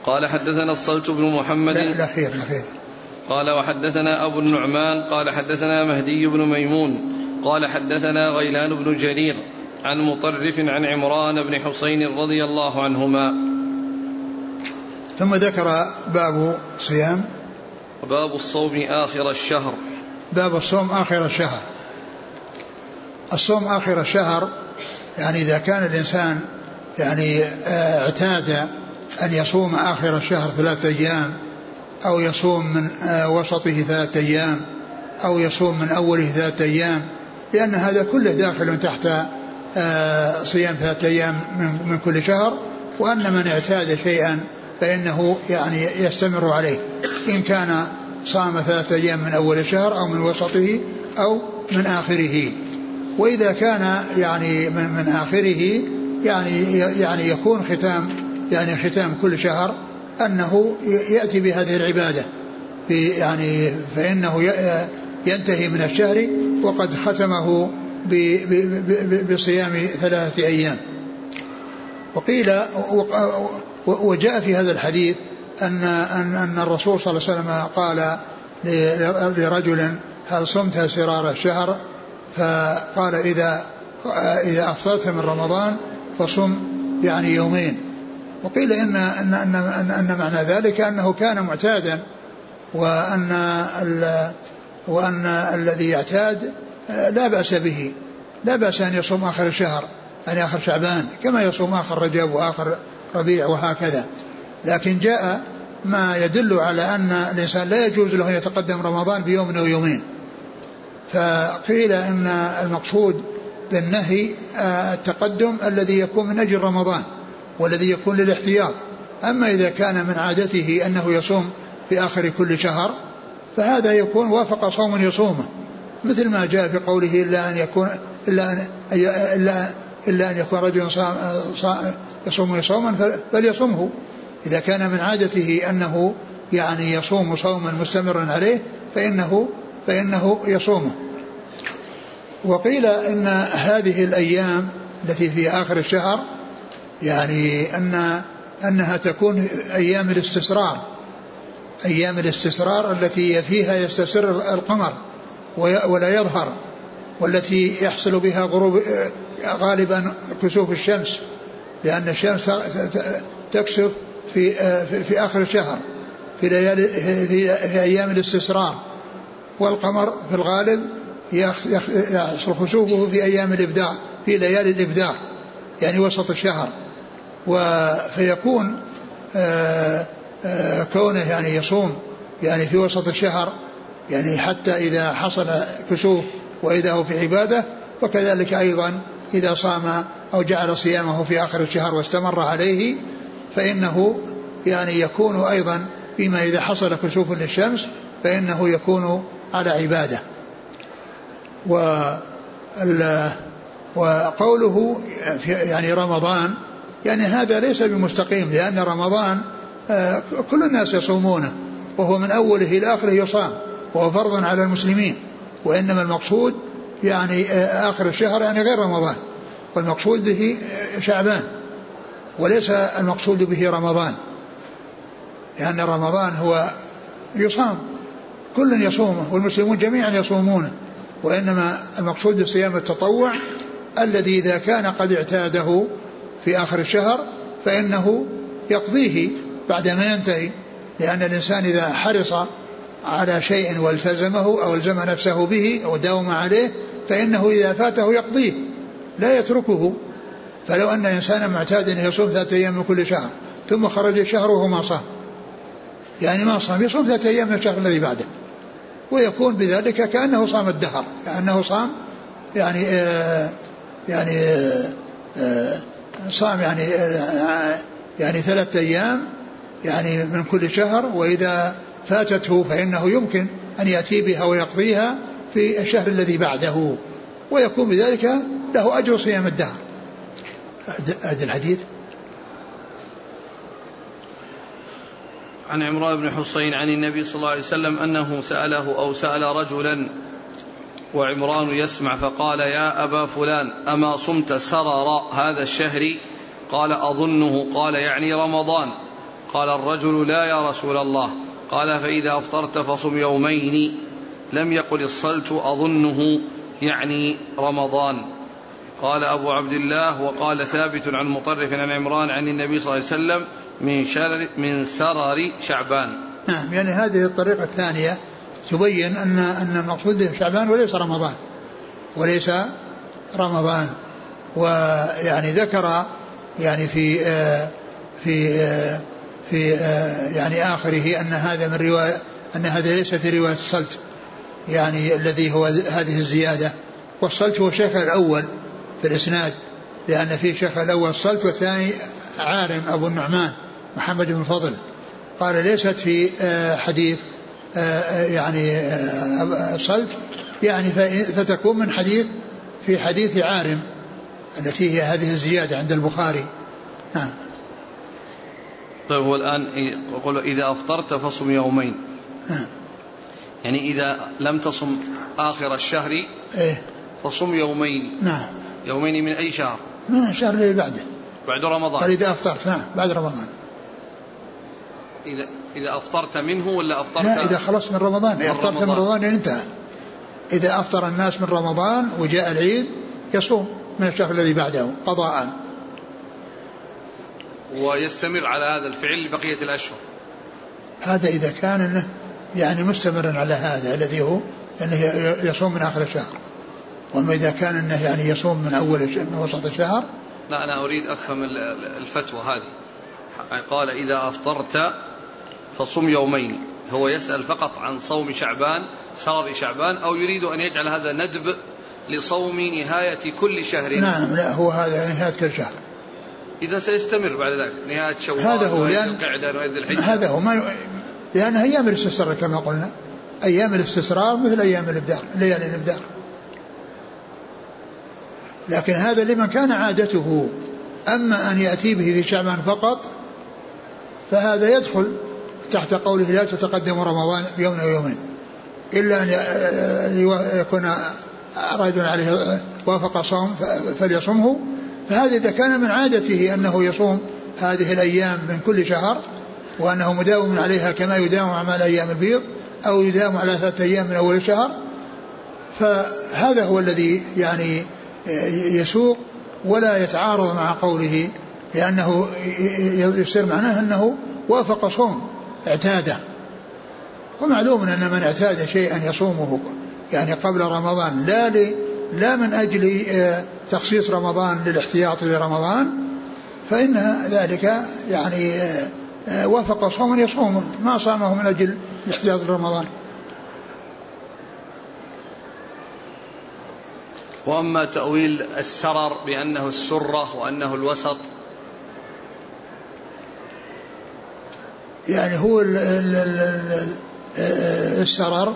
قال حدثنا الصلت بن محمد. لا الأخير الأخير قال وحدثنا أبو النعمان قال حدثنا مهدي بن ميمون قال حدثنا غيلان بن جرير عن مطرف عن عمران بن حسين رضي الله عنهما. ثم ذكر باب صيام. باب الصوم آخر الشهر. باب الصوم آخر الشهر. الصوم آخر الشهر يعني إذا كان الإنسان يعني آه، اعتاد أن يصوم آخر الشهر ثلاثة أيام أو يصوم من آه، وسطه ثلاثة أيام أو يصوم من أوله ثلاثة أيام لأن هذا كله داخل تحت صيام ثلاثة أيام من كل شهر وأن من اعتاد شيئا فإنه يعني يستمر عليه. إن كان صام ثلاثة أيام من أول الشهر أو من وسطه أو من آخره. وإذا كان يعني من, من آخره يعني يعني يكون ختام يعني ختام كل شهر أنه يأتي بهذه العبادة. في يعني فإنه ينتهي من الشهر وقد ختمه بصيام ثلاثة أيام. وقيل وجاء في هذا الحديث أن أن أن الرسول صلى الله عليه وسلم قال لرجل هل صمت سرار الشهر؟ فقال إذا إذا أفطرت من رمضان فصم يعني يومين. وقيل إن أن أن أن, أن معنى ذلك أنه كان معتادا وأن وأن الذي يعتاد لا بأس به. لا بأس أن يصوم آخر الشهر يعني آخر شعبان كما يصوم آخر رجب وآخر ربيع وهكذا. لكن جاء ما يدل على أن الإنسان لا يجوز له أن يتقدم رمضان بيوم أو يومين. فقيل أن المقصود بالنهي آه، التقدم الذي يكون من أجل رمضان والذي يكون للاحتياط. أما إذا كان من عادته أنه يصوم في آخر كل شهر فهذا يكون وافق صوم يصومه. مثل ما جاء في قوله إلا أن يكون إلا أن إلا إلا أن يكون رجل يصوم صوما فليصومه. إذا كان من عادته أنه يعني يصوم صوما مستمرا عليه فإنه فإنه يصومه. وقيل إن هذه الأيام التي في آخر الشهر يعني أن أنها تكون أيام الاستسرار. أيام الاستسرار التي فيها يستسر القمر. ولا يظهر والتي يحصل بها غروب غالبا كسوف الشمس لأن الشمس تكسف في في آخر الشهر في ليالي في, أيام الاستسرار والقمر في الغالب يحصل خسوفه في أيام الإبداع في ليالي الإبداع يعني وسط الشهر. فيكون آه، آه، كونه يعني يصوم يعني في وسط الشهر يعني حتى إذا حصل كسوف وإذا هو في عبادة وكذلك أيضا إذا صام أو جعل صيامه في آخر الشهر واستمر عليه فإنه يعني يكون أيضا فيما إذا حصل كسوف للشمس فإنه يكون على عبادة. و وقوله يعني رمضان يعني هذا ليس بمستقيم لأن رمضان آه، كل الناس يصومونه وهو من أوله إلى آخره يصام. وهو فرض على المسلمين وإنما المقصود يعني آه، آخر الشهر يعني غير رمضان. والمقصود به شعبان وليس المقصود به رمضان لأن رمضان هو يصام كل يصومه والمسلمون جميعا يصومونه وإنما المقصود بصيام التطوع الذي إذا كان قد اعتاده في آخر الشهر فإنه يقضيه بعدما ينتهي لأن الإنسان إذا حرص على شيء والتزمه أو الزم نفسه به أو داوم عليه فإنه إذا فاته يقضيه لا يتركه. فلو أن إنسانا معتادا يصوم ثلاثة أيام من كل شهر ثم خرج الشهر وهو ما صام. يعني ما صام يصوم ثلاثة أيام من الشهر الذي بعده. ويكون بذلك كأنه صام الدهر كأنه صام يعني آه يعني آه, آه، صام يعني آه يعني ثلاثة أيام يعني من كل شهر وإذا فاتته فإنه يمكن أن يأتي بها ويقضيها في الشهر الذي بعده ويكون بذلك له أجر صيام الدهر. أعد الحديث. عن عمران بن حصين عن النبي صلى الله عليه وسلم أنه سأله أو سأل رجلا وعمران يسمع فقال يا أبا فلان أما صمت سرر هذا الشهر؟ قال أظنه قال يعني رمضان. قال الرجل لا يا رسول الله. قال فإذا أفطرت فصم يومين لم يقل الصلت أظنه يعني رمضان. قال أبو عبد الله وقال ثابت عن مطرف عن عمران عن النبي صلى الله عليه وسلم من شرر من سرر شعبان. نعم يعني هذه الطريقة الثانية تبين أن أن المقصود شعبان وليس رمضان وليس رمضان. ويعني ذكر يعني في آه في آه في آه يعني آخره أن هذا من رواية أن هذا ليس في رواية الصلت يعني الذي هو هذه الزيادة. والصلت هو الشيخ الأول في الإسناد لأن في شيخ الأول الصلت والثاني عارم أبو النعمان محمد بن فضل قال ليست في حديث يعني صلت يعني فتكون من حديث في حديث عارم التي هي هذه الزيادة عند البخاري. نعم. طيب هو الآن يقول إذا أفطرت فصم يومين. نعم يعني إذا لم تصم آخر الشهر إيه. فصم يومين. نعم. يومين من أي شهر؟ من الشهر اللي بعده. بعد رمضان. قال إذا أفطرت نعم بعد رمضان. إذا إذا أفطرت منه ولا أفطرت لا إذا خلصت من رمضان. إذا أفطرت من رمضان. انتهى. إذا أفطر الناس من رمضان وجاء العيد يصوم من الشهر الذي بعده قضاء. ويستمر على هذا الفعل لبقية الأشهر. هذا إذا كان إنه يعني مستمرا على هذا الذي هو أنه يصوم من آخر الشهر. وأما إذا كان أنه يعني يصوم من أول من وسط الشهر لا أنا أريد أفهم الفتوى هذه. قال إذا أفطرت فصم يومين. هو يسأل فقط عن صوم شعبان سرر شعبان أو يريد أن يجعل هذا ندب لصوم نهاية كل شهر. نعم لا هو هذا نهاية كل شهر. إذا سيستمر بعد ذلك. نهاية شوال هذا هو لأن القعدة الحجة. هذا هو ما ي... لأن أيام الاستسرار كما قلنا. أيام الاستسرار مثل أيام الإبدار ليالي الإبدار لكن هذا لمن كان عادته. أما أن يأتي به في شعبان فقط فهذا يدخل تحت قوله لا تتقدم رمضان بيوم أو يومين. إلا أن يكون رجل عليه وافق صوم فليصمه فهذا إذا كان من عادته أنه يصوم هذه الأيام من كل شهر وأنه مداوم عليها كما يداوم على أيام البيض أو يداوم على ثلاثة أيام من أول الشهر فهذا هو الذي يعني يسوق ولا يتعارض مع قوله لأنه يصير معناه أنه وافق صوم اعتاده. ومعلوم أن من اعتاد شيئا يصومه يعني قبل رمضان لا لا من أجل تخصيص رمضان للاحتياط لرمضان فإن ذلك يعني وافق صوما يصوم ما صامه من أجل الاحتياط لرمضان وأما تأويل السرر بأنه السرة وأنه الوسط. يعني هو ال ال ال السرر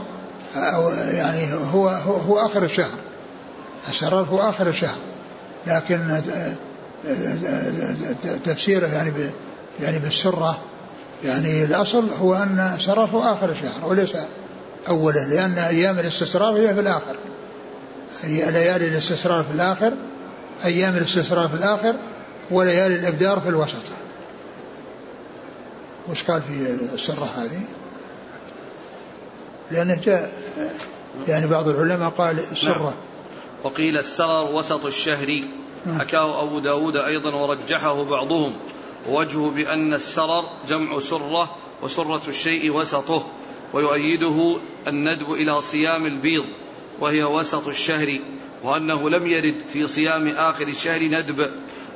أو يعني هو هو, هو آخر الشهر. السرر هو آخر الشهر لكن تفسيره يعني يعني بالسرة يعني الأصل هو أن السرر هو آخر الشهر وليس أوله لأن أيام الاستسرار هي في الآخر. هي ليالي الاستسرار في الآخر أيام الاستسرار في الآخر وليالي الإبدار في الوسط. وش قال في السرة هذه؟ لأنه جاء يعني بعض العلماء قال السرة. نعم. وقيل السرر وسط الشهر. نعم. حكاه أبو داود أيضا ورجحه بعضهم. ووجهه بأن السرر جمع سرة وسرة الشيء وسطه ويؤيده الندب إلى صيام البيض وهي وسط الشهر وأنه لم يرد في صيام آخر الشهر ندب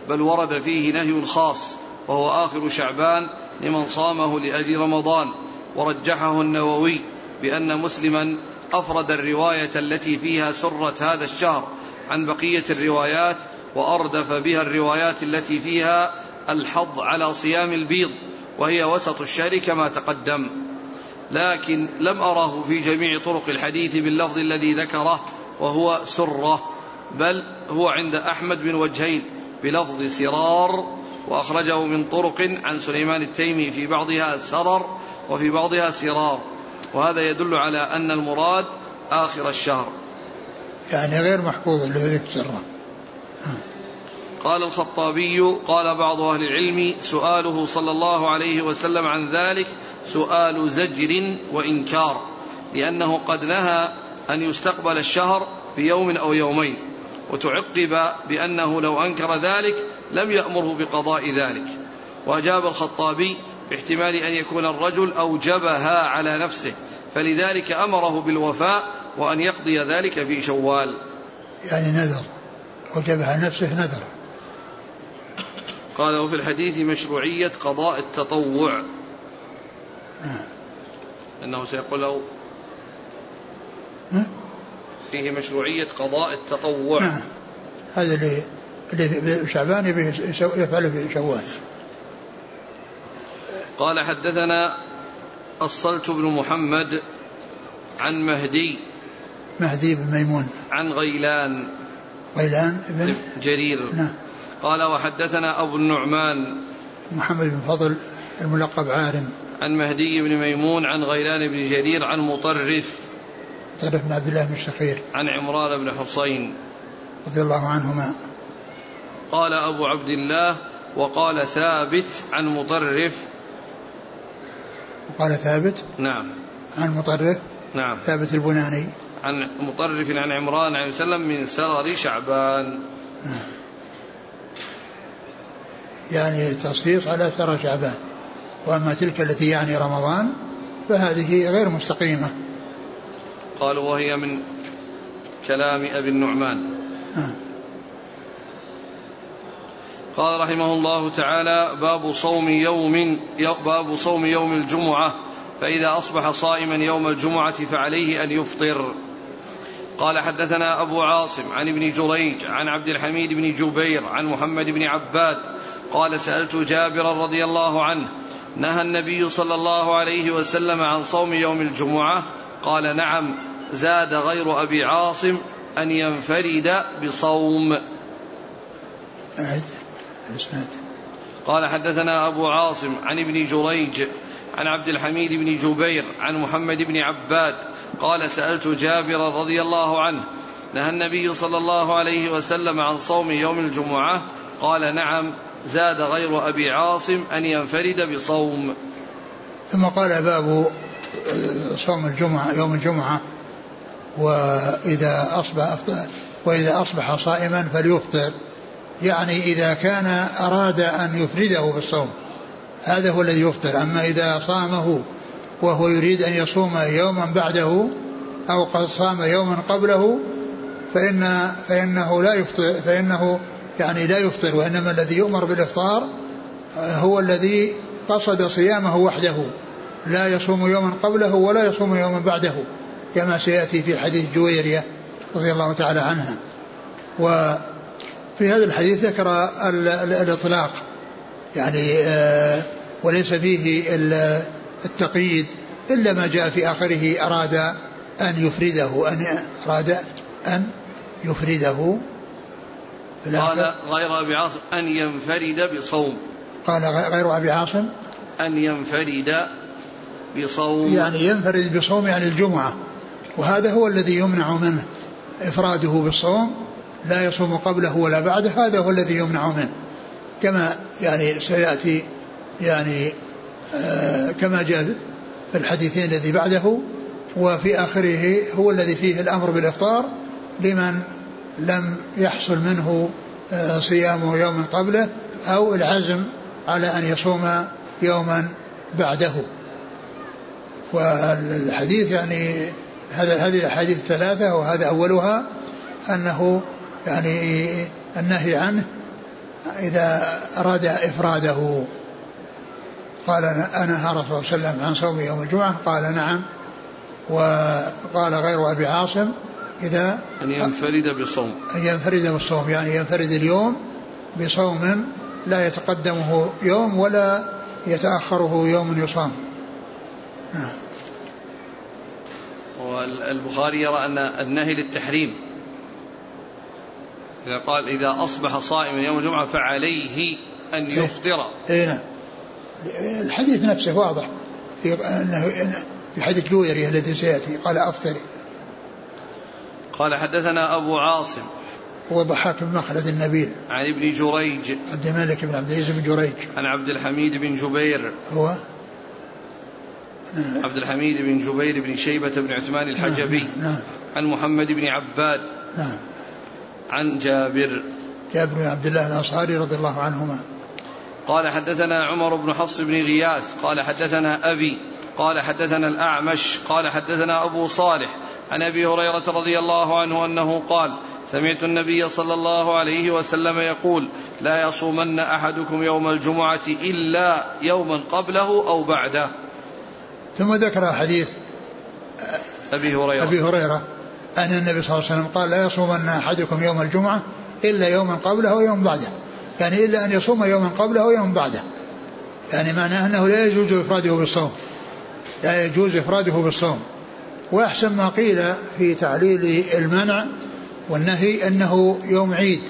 بل ورد فيه نهي خاص وهو آخر شعبان لمن صامه لأجل رمضان. ورجحه النووي بأن مسلما أفرد الرواية التي فيها سرة هذا الشهر عن بقية الروايات وأردف بها الروايات التي فيها الحظ على صيام البيض وهي وسط الشهر كما تقدم. لكن لم أره في جميع طرق الحديث باللفظ الذي ذكره وهو سرة بل هو عند أحمد من وجهين بلفظ سرار وأخرجه من طرق عن سليمان التيمي في بعضها سرر وفي بعضها سرار. وهذا يدل على أن المراد آخر الشهر. يعني غير محفوظ اللي سرة قال الخطابي قال بعض أهل العلم سؤاله صلى الله عليه وسلم عن ذلك سؤال زجر وإنكار لأنه قد نهى أن يستقبل الشهر بيوم أو يومين وتعقب بأنه لو أنكر ذلك لم يأمره بقضاء ذلك. وأجاب الخطابي باحتمال أن يكون الرجل أوجبها على نفسه فلذلك أمره بالوفاء وأن يقضي ذلك في شوال. يعني نذر أوجبها نفسه نذر. قال وفي الحديث مشروعية قضاء التطوع. أنه سيقول له فيه مشروعية قضاء التطوع. نعم. هذا اللي شعبان يفعله في شوال. قال حدثنا الصلت بن محمد عن مهدي مهدي بن ميمون. عن غيلان. غيلان بن جرير. نعم. قال وحدثنا أبو النعمان. محمد بن فضل الملقب عارم. عن مهدي بن ميمون عن غيلان بن جرير عن مطرف. مطرف بن عبد الله بن الشخير عن عمران بن حصين. رضي الله عنهما. قال أبو عبد الله وقال ثابت عن مطرف. وقال ثابت نعم. عن مطرف نعم. ثابت البناني. عن مطرف عن عمران عليه وسلم من سرر شعبان. نعم. يعني تصحيص على سرر شعبان. وأما تلك التي يعني رمضان فهذه غير مستقيمة. قالوا وهي من كلام أبي النعمان. نعم. قال رحمه الله تعالى باب صوم يوم باب صوم يوم الجمعة فإذا أصبح صائما يوم الجمعة فعليه أن يفطر. قال حدثنا أبو عاصم عن ابن جريج عن عبد الحميد بن جبير عن محمد بن عباد قال سألت جابرا رضي الله عنه نهى النبي صلى الله عليه وسلم عن صوم يوم الجمعة قال نعم زاد غير أبي عاصم أن ينفرد بصوم. أعد. الإسناد. قال حدثنا أبو عاصم عن ابن جريج عن عبد الحميد بن جبير عن محمد بن عباد قال سألت جابرا رضي الله عنه نهى النبي صلى الله عليه وسلم عن صوم يوم الجمعة قال نعم زاد غير أبي عاصم أن ينفرد بصوم. ثم قال باب صوم الجمعة يوم الجمعة وإذا أصبح وإذا أصبح صائما فليفطر. يعني إذا كان أراد أن يفرده بالصوم هذا هو الذي يفطر. أما إذا صامه وهو يريد أن يصوم يوما بعده أو قد صام يوما قبله فإن فإنه لا يفطر فإنه يعني لا يفطر وإنما الذي يؤمر بالإفطار هو الذي قصد صيامه وحده. لا يصوم يوما قبله ولا يصوم يوما بعده كما سيأتي في حديث جويرية رضي الله تعالى عنها. وفي هذا الحديث ذكر الإطلاق. يعني آه، وليس فيه التقييد إلا ما جاء في آخره أراد أن يفرده أن أراد أن يفرده. قال غير أبي عاصم أن ينفرد بصوم. قال غير أبي عاصم؟ أن ينفرد بصوم. يعني ينفرد بصوم يعني الجمعة. وهذا هو الذي يمنع منه إفراده بالصوم لا يصوم قبله ولا بعده هذا هو الذي يمنع منه. كما يعني سيأتي يعني آه كما جاء في الحديثين الذي بعده وفي آخره هو الذي فيه الأمر بالإفطار لمن لم يحصل منه آه صيام يوم قبله أو العزم على أن يصوم يوما بعده. والحديث يعني هذا هذه الأحاديث الثلاثة وهذا أولها أنه يعني النهي عنه إذا أراد إفراده. قال أنا رسول الله صلى الله عليه وسلم عن صوم يوم الجمعة. قال نعم. وقال غير أبي عاصم إذا أن ينفرد بصوم. أن ينفرد بالصوم يعني ينفرد اليوم بصوم لا يتقدمه يوم ولا يتأخره يوم يصام. نعم. والبخاري يرى أن النهي للتحريم. إذا قال إذا أصبح صائما يوم الجمعة فعليه أن إيه. يفطر. اي نعم. الحديث نفسه واضح. في أنه في حديث جويري الذي سيأتي قال أفطري. قال حدثنا أبو عاصم. هو ضحاك بن مخلد النبيل. عن ابن جريج. عبد الملك بن عبد العزيز بن جريج. عن عبد الحميد بن جبير. هو؟ عبد الحميد بن جبير بن شيبة بن عثمان الحجبي. نعم. عن محمد بن عباد. نعم. عن جابر. جابر بن عبد الله الأنصاري رضي الله عنهما. قال حدثنا عمر بن حفص بن غياث قال حدثنا أبي قال حدثنا الأعمش قال حدثنا أبو صالح عن أبي هريرة رضي الله عنه أنه قال سمعت النبي صلى الله عليه وسلم يقول لا يصومن أحدكم يوم الجمعة إلا يوما قبله أو بعده. ثم ذكر حديث أبي هريرة. أبي هريرة. أن النبي صلى الله عليه وسلم قال لا يصومن أحدكم يوم الجمعة إلا يوما قبله أو يوم بعده. يعني إلا أن يصوم يوما قبله أو يوم بعده. يعني معناه أنه لا يجوز إفراده بالصوم. لا يجوز إفراده بالصوم. وأحسن ما قيل في تعليل المنع والنهي أنه يوم عيد.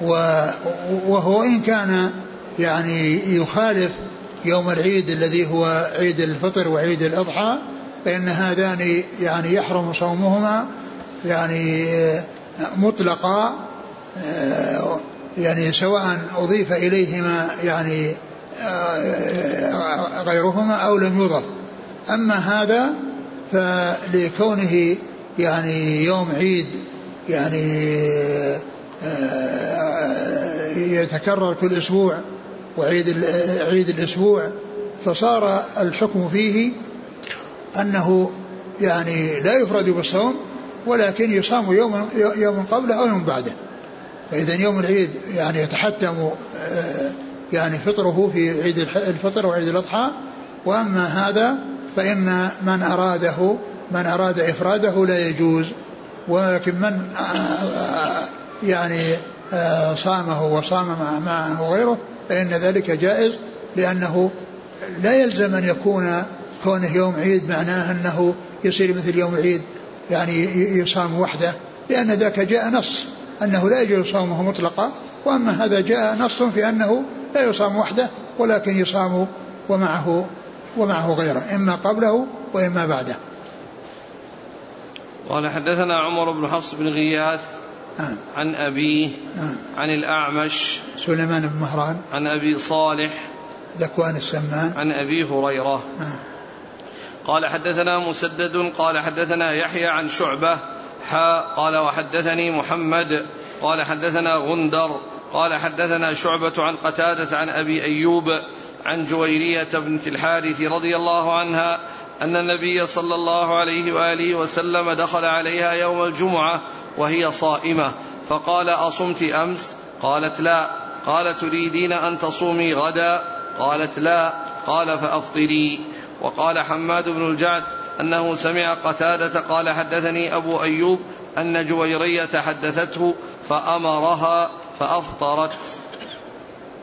وهو إن كان يعني يخالف يوم العيد الذي هو عيد الفطر وعيد الأضحى فإن هذان يعني يحرم صومهما يعني مطلقا آه، يعني سواء أضيف إليهما يعني آه، غيرهما أو لم يضف. أما هذا فلكونه يعني يوم عيد يعني آه، يتكرر كل أسبوع وعيد عيد الأسبوع فصار الحكم فيه أنه يعني لا يفرد بالصوم ولكن يصام يوم يوم قبله أو يوم بعده. فإذا يوم العيد يعني يتحتم آه، يعني فطره في عيد الفطر وعيد الأضحى. وأما هذا فإن من أراده من أراد إفراده لا يجوز. ولكن من آه، آه، يعني صامه وصام مع- معه غيره فإن ذلك جائز لأنه لا يلزم أن يكون كونه يوم عيد معناه أنه يصير مثل يوم العيد يعني يصام وحده لأن ذاك جاء نص أنه لا يجوز صومه مطلقا وأما هذا جاء نص في أنه لا يصام وحده ولكن يصام ومعه ومعه غيره إما قبله وإما بعده. قال حدثنا عمر بن حفص بن غياث نعم. عن أبيه نعم. عن الأعمش سليمان بن مهران. عن أبي صالح ذكوان السمان. عن أبي هريرة. نعم. قال حدثنا مسدد قال حدثنا يحيى عن شعبة حا قال وحدثني محمد قال حدثنا غندر قال حدثنا شعبة عن قتادة عن أبي أيوب عن جويرية بنت الحارث رضي الله عنها أن النبي صلى الله عليه وآله وسلم دخل عليها يوم الجمعة وهي صائمة فقال أصمت أمس؟ قالت لا. قال تريدين أن تصومي غدا؟ قالت لا. قال فأفطري. وقال حماد بن الجعد أنه سمع قتادة قال حدثني أبو أيوب أن جويرية حدثته فأمرها فأفطرت.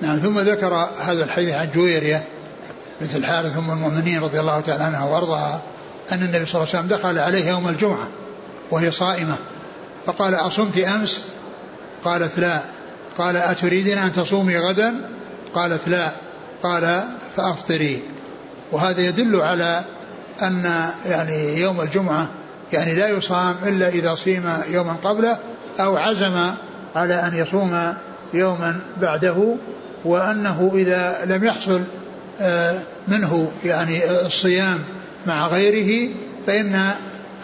نعم ثم ذكر هذا الحديث عن جويرية بنت الحارث أم المؤمنين رضي الله تعالى عنها وأرضاها أن النبي صلى الله عليه وسلم دخل عليها يوم الجمعة وهي صائمة. فقال أصمت أمس؟ قالت لا. قال أتريدين أن تصومي غدا؟ قالت لا. قال فأفطري. وهذا يدل على أن يعني يوم الجمعة يعني لا يصام إلا إذا صيم يوما قبله أو عزم على أن يصوم يوما بعده وأنه إذا لم يحصل آه، منه يعني الصيام مع غيره فإن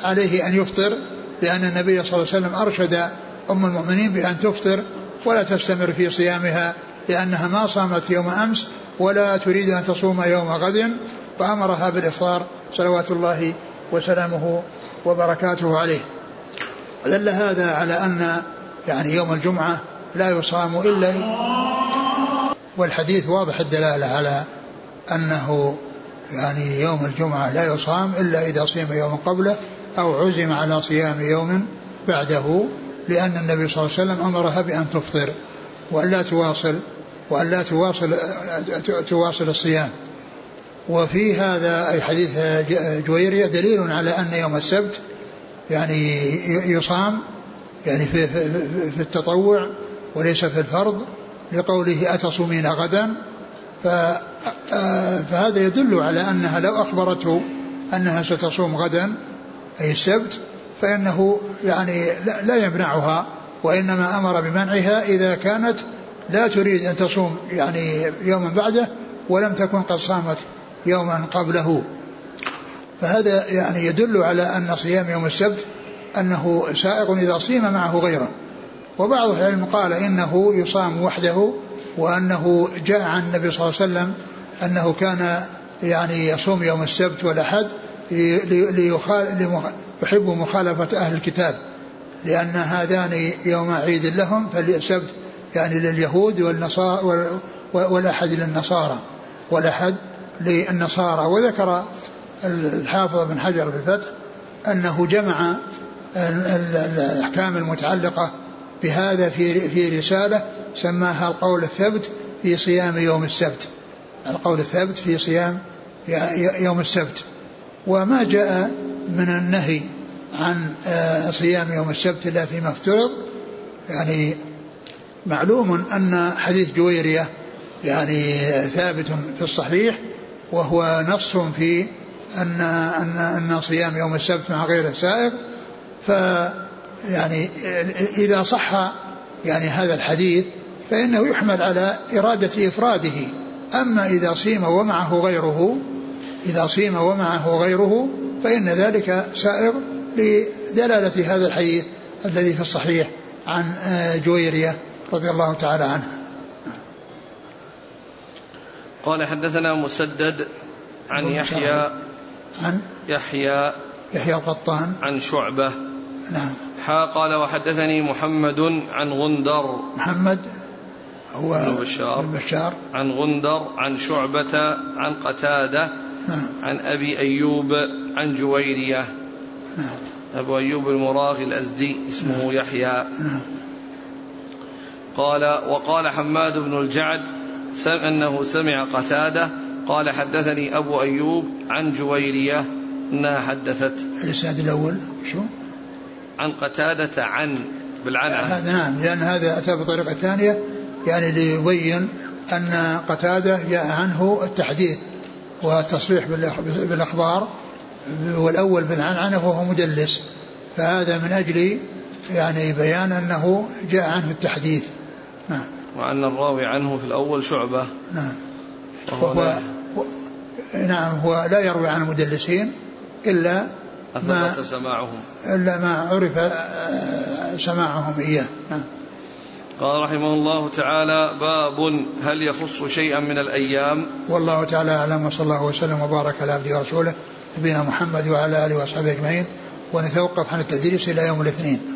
عليه أن يفطر لأن النبي صلى الله عليه وسلم أرشد أم المؤمنين بأن تفطر ولا تستمر في صيامها لأنها ما صامت يوم أمس ولا تريد أن تصوم يوم غد فأمرها بالإفطار صلوات الله وسلامه وبركاته عليه. ودل هذا على أن يعني يوم الجمعة لا يصام إلا والحديث واضح الدلالة على أنه يعني يوم الجمعة لا يصام إلا إذا صيم يوم قبله أو عزم على صيام يوم بعده لأن النبي صلى الله عليه وسلم أمرها بأن تفطر وأن لا تواصل وأن لا تواصل تواصل الصيام. وفي هذا أي حديث جويرية دليل على أن يوم السبت يعني يصام يعني في, في, في التطوع وليس في الفرض لقوله أتصومين غدا. فهذا يدل على أنها لو أخبرته أنها ستصوم غدا أي السبت فإنه يعني لا يمنعها وإنما أمر بمنعها إذا كانت لا تريد أن تصوم يعني يوما بعده ولم تكن قد صامت يوما قبله. فهذا يعني يدل على أن صيام يوم السبت أنه سائغ إذا صيم معه غيره. وبعض العلم قال إنه يصام وحده وأنه جاء عن النبي صلى الله عليه وسلم أنه كان يعني يصوم يوم السبت والأحد يحب مخالفة أهل الكتاب لأن هذان يوم عيد لهم فالسبت يعني لليهود والنصارى والأحد للنصارى والأحد للنصارى. وذكر الحافظ بن حجر في الفتح أنه جمع الأحكام المتعلقة بهذا في في رسالة سماها القول الثبت في صيام يوم السبت. القول الثبت في صيام يوم السبت. وما جاء من النهي عن آه، صيام يوم السبت إلا فيما افترض يعني معلوم أن حديث جويرية يعني ثابت في الصحيح وهو نص في ان ان أن صيام يوم السبت مع غير سائغ ف يعني إذا صح يعني هذا الحديث فإنه يحمل على إرادة إفراده. أما إذا صيم ومعه غيره إذا صيم ومعه غيره فإن ذلك سائغ لدلالة هذا الحديث الذي في الصحيح عن آه، جويرية. رضي الله تعالى عنه. قال حدثنا مسدد عن يحيى عن؟ يحيى يحيى القطان. عن شعبة. نعم. حا قال وحدثني محمد عن غندر. محمد هو بن بشار, بشار عن غندر عن شعبة عن قتادة. نعم. عن أبي أيوب عن جويرية. نعم. أبو أيوب المراغي الأزدي اسمه نعم. يحيى. نعم. قال وقال حماد بن الجعد أنه سمع قتادة قال حدثني أبو أيوب عن جويرية أنها حدثت. الإسناد الأول شو؟ عن قتادة عن بالعنعنة هذا نعم لأن هذا أتى بطريقة ثانية يعني ليبين أن قتادة جاء عنه التحديث والتصريح بالأخبار والأول بالعنعنة وهو مدلس فهذا من أجل يعني بيان أنه جاء عنه التحديث. نعم. وأن الراوي عنه في الأول شعبة. نعم. وهو نعم هو لا يروي عن المدلسين إلا ما سماعهم. إلا ما عرف آه، سماعهم إياه. نعم. قال رحمه الله تعالى باب هل يخص شيئا من الأيام؟ والله تعالى أعلم وصلى الله وسلم وبارك على عبده ورسوله نبينا محمد وعلى آله وأصحابه أجمعين. ونتوقف عن التدريس إلى يوم الاثنين.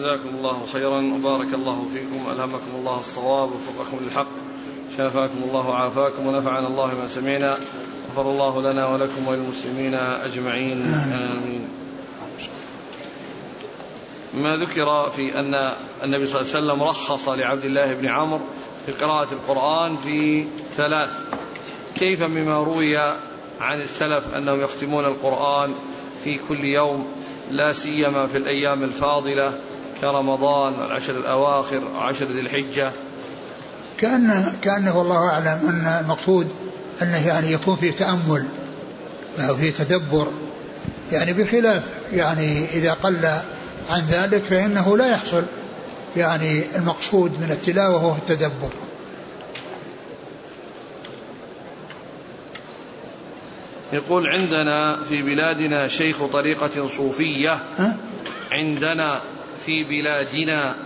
جزاكم الله خيرا. وبارك الله فيكم ألهمكم الله الصواب ووفقكم للحق. شافاكم الله وعافاكم ونفعنا الله ما سمعنا. غفر الله لنا ولكم وللمسلمين أجمعين. آمين. ما ذكر في أن النبي صلى الله عليه وسلم رخص لعبد الله بن عمرو في قراءة القرآن في ثلاث. كيف مما روي عن السلف أنهم يختمون القرآن في كل يوم؟ لا سيما في الأيام الفاضلة. كرمضان والعشر الأواخر وعشر ذي الحجة. كأنه, كأنه والله أعلم أن المقصود أنه يعني يكون فيه تأمل أو فيه تدبر. يعني بخلاف يعني إذا قل عن ذلك فإنه لا يحصل يعني المقصود من التلاوة هو التدبر. يقول عندنا في بلادنا شيخ طريقة صوفية. عندنا في بلادنا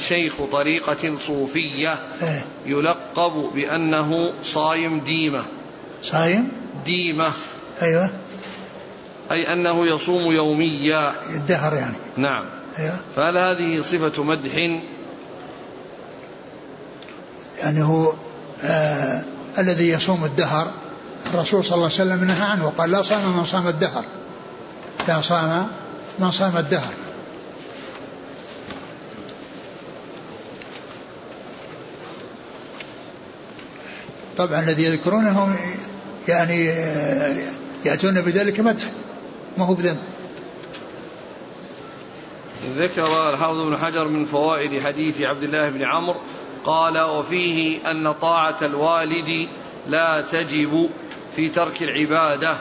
شيخ طريقة صوفية إيه. يلقب بأنه صايم ديمة. صايم؟ ديمة. أيوة. أي أنه يصوم يوميا. الدهر يعني. نعم. أيوة. فهل هذه صفة مدح؟ يعني هو آه الذي يصوم الدهر الرسول صلى الله عليه وسلم نهى عنه وقال لا صام من صام الدهر. لا صام من صام الدهر. طبعا الذي يذكرونهم يعني يأتون بذلك مدح ما هو بذنب. ذكر الحافظ بن حجر من فوائد حديث عبد الله بن عمرو قال وفيه أن طاعة الوالد لا تجب في ترك العبادة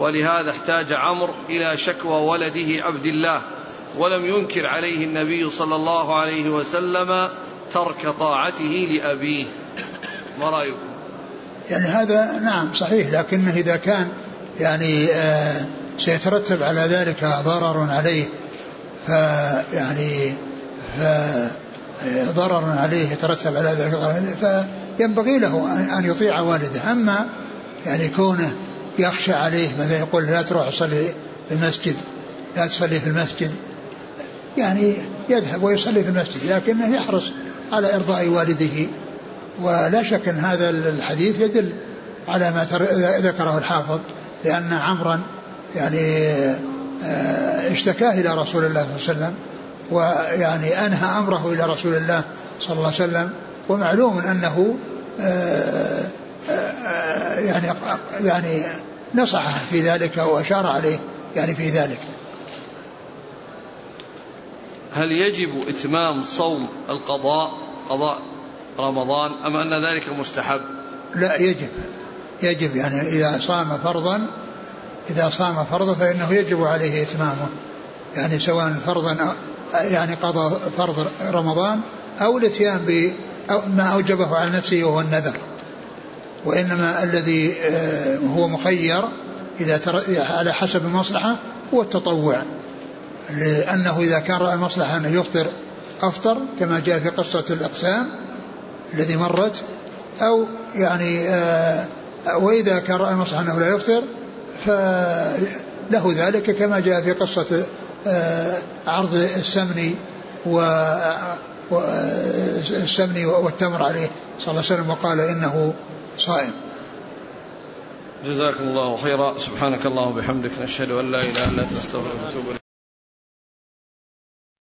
ولهذا احتاج عمرو إلى شكوى ولده عبد الله ولم ينكر عليه النبي صلى الله عليه وسلم ترك طاعته لأبيه. ما رأيكم؟ يعني هذا نعم صحيح لكنه إذا كان يعني آه سيترتب على ذلك ضرر عليه فيعني ضرر عليه يترتب على ذلك ضرر فينبغي له أن يطيع والده. أما يعني كونه يخشى عليه مثلا يقول لا تروح تصلي في المسجد لا تصلي في المسجد يعني يذهب ويصلي في المسجد لكنه يحرص على إرضاء والده. ولا شك أن هذا الحديث يدل على ما ذكره الحافظ لأن عمرا يعني آه، اشتكاه إلى رسول الله صلى الله عليه وسلم ويعني أنهى أمره إلى رسول الله صلى الله عليه وسلم ومعلوم أنه آه، آه، يعني يعني نصحه في ذلك وأشار عليه يعني في ذلك. هل يجب إتمام صوم القضاء؟ قضاء رمضان أم أن ذلك مستحب؟ لا يجب. يجب يعني إذا صام فرضا إذا صام فرضا فإنه يجب عليه إتمامه. يعني سواء فرضا يعني قضى فرض رمضان أو الإتيان بما أوجبه على نفسه وهو النذر. وإنما الذي آه، هو مخير إذا على حسب المصلحة هو التطوع. لأنه إذا كان رأى المصلحة أنه يفطر أفطر كما جاء في قصة الأقسام الذي مرت أو يعني آه، وإذا كان رأى المصلحة أنه لا يفطر فله ذلك كما جاء في قصة آه، عرض السمن و السمن والتمر عليه صلى الله عليه وسلم وقال إنه صائم. جزاكم الله خيرا. سبحانك اللهم وبحمدك نشهد أن لا إله إلا أنت نستغفرك ونتوب إليك.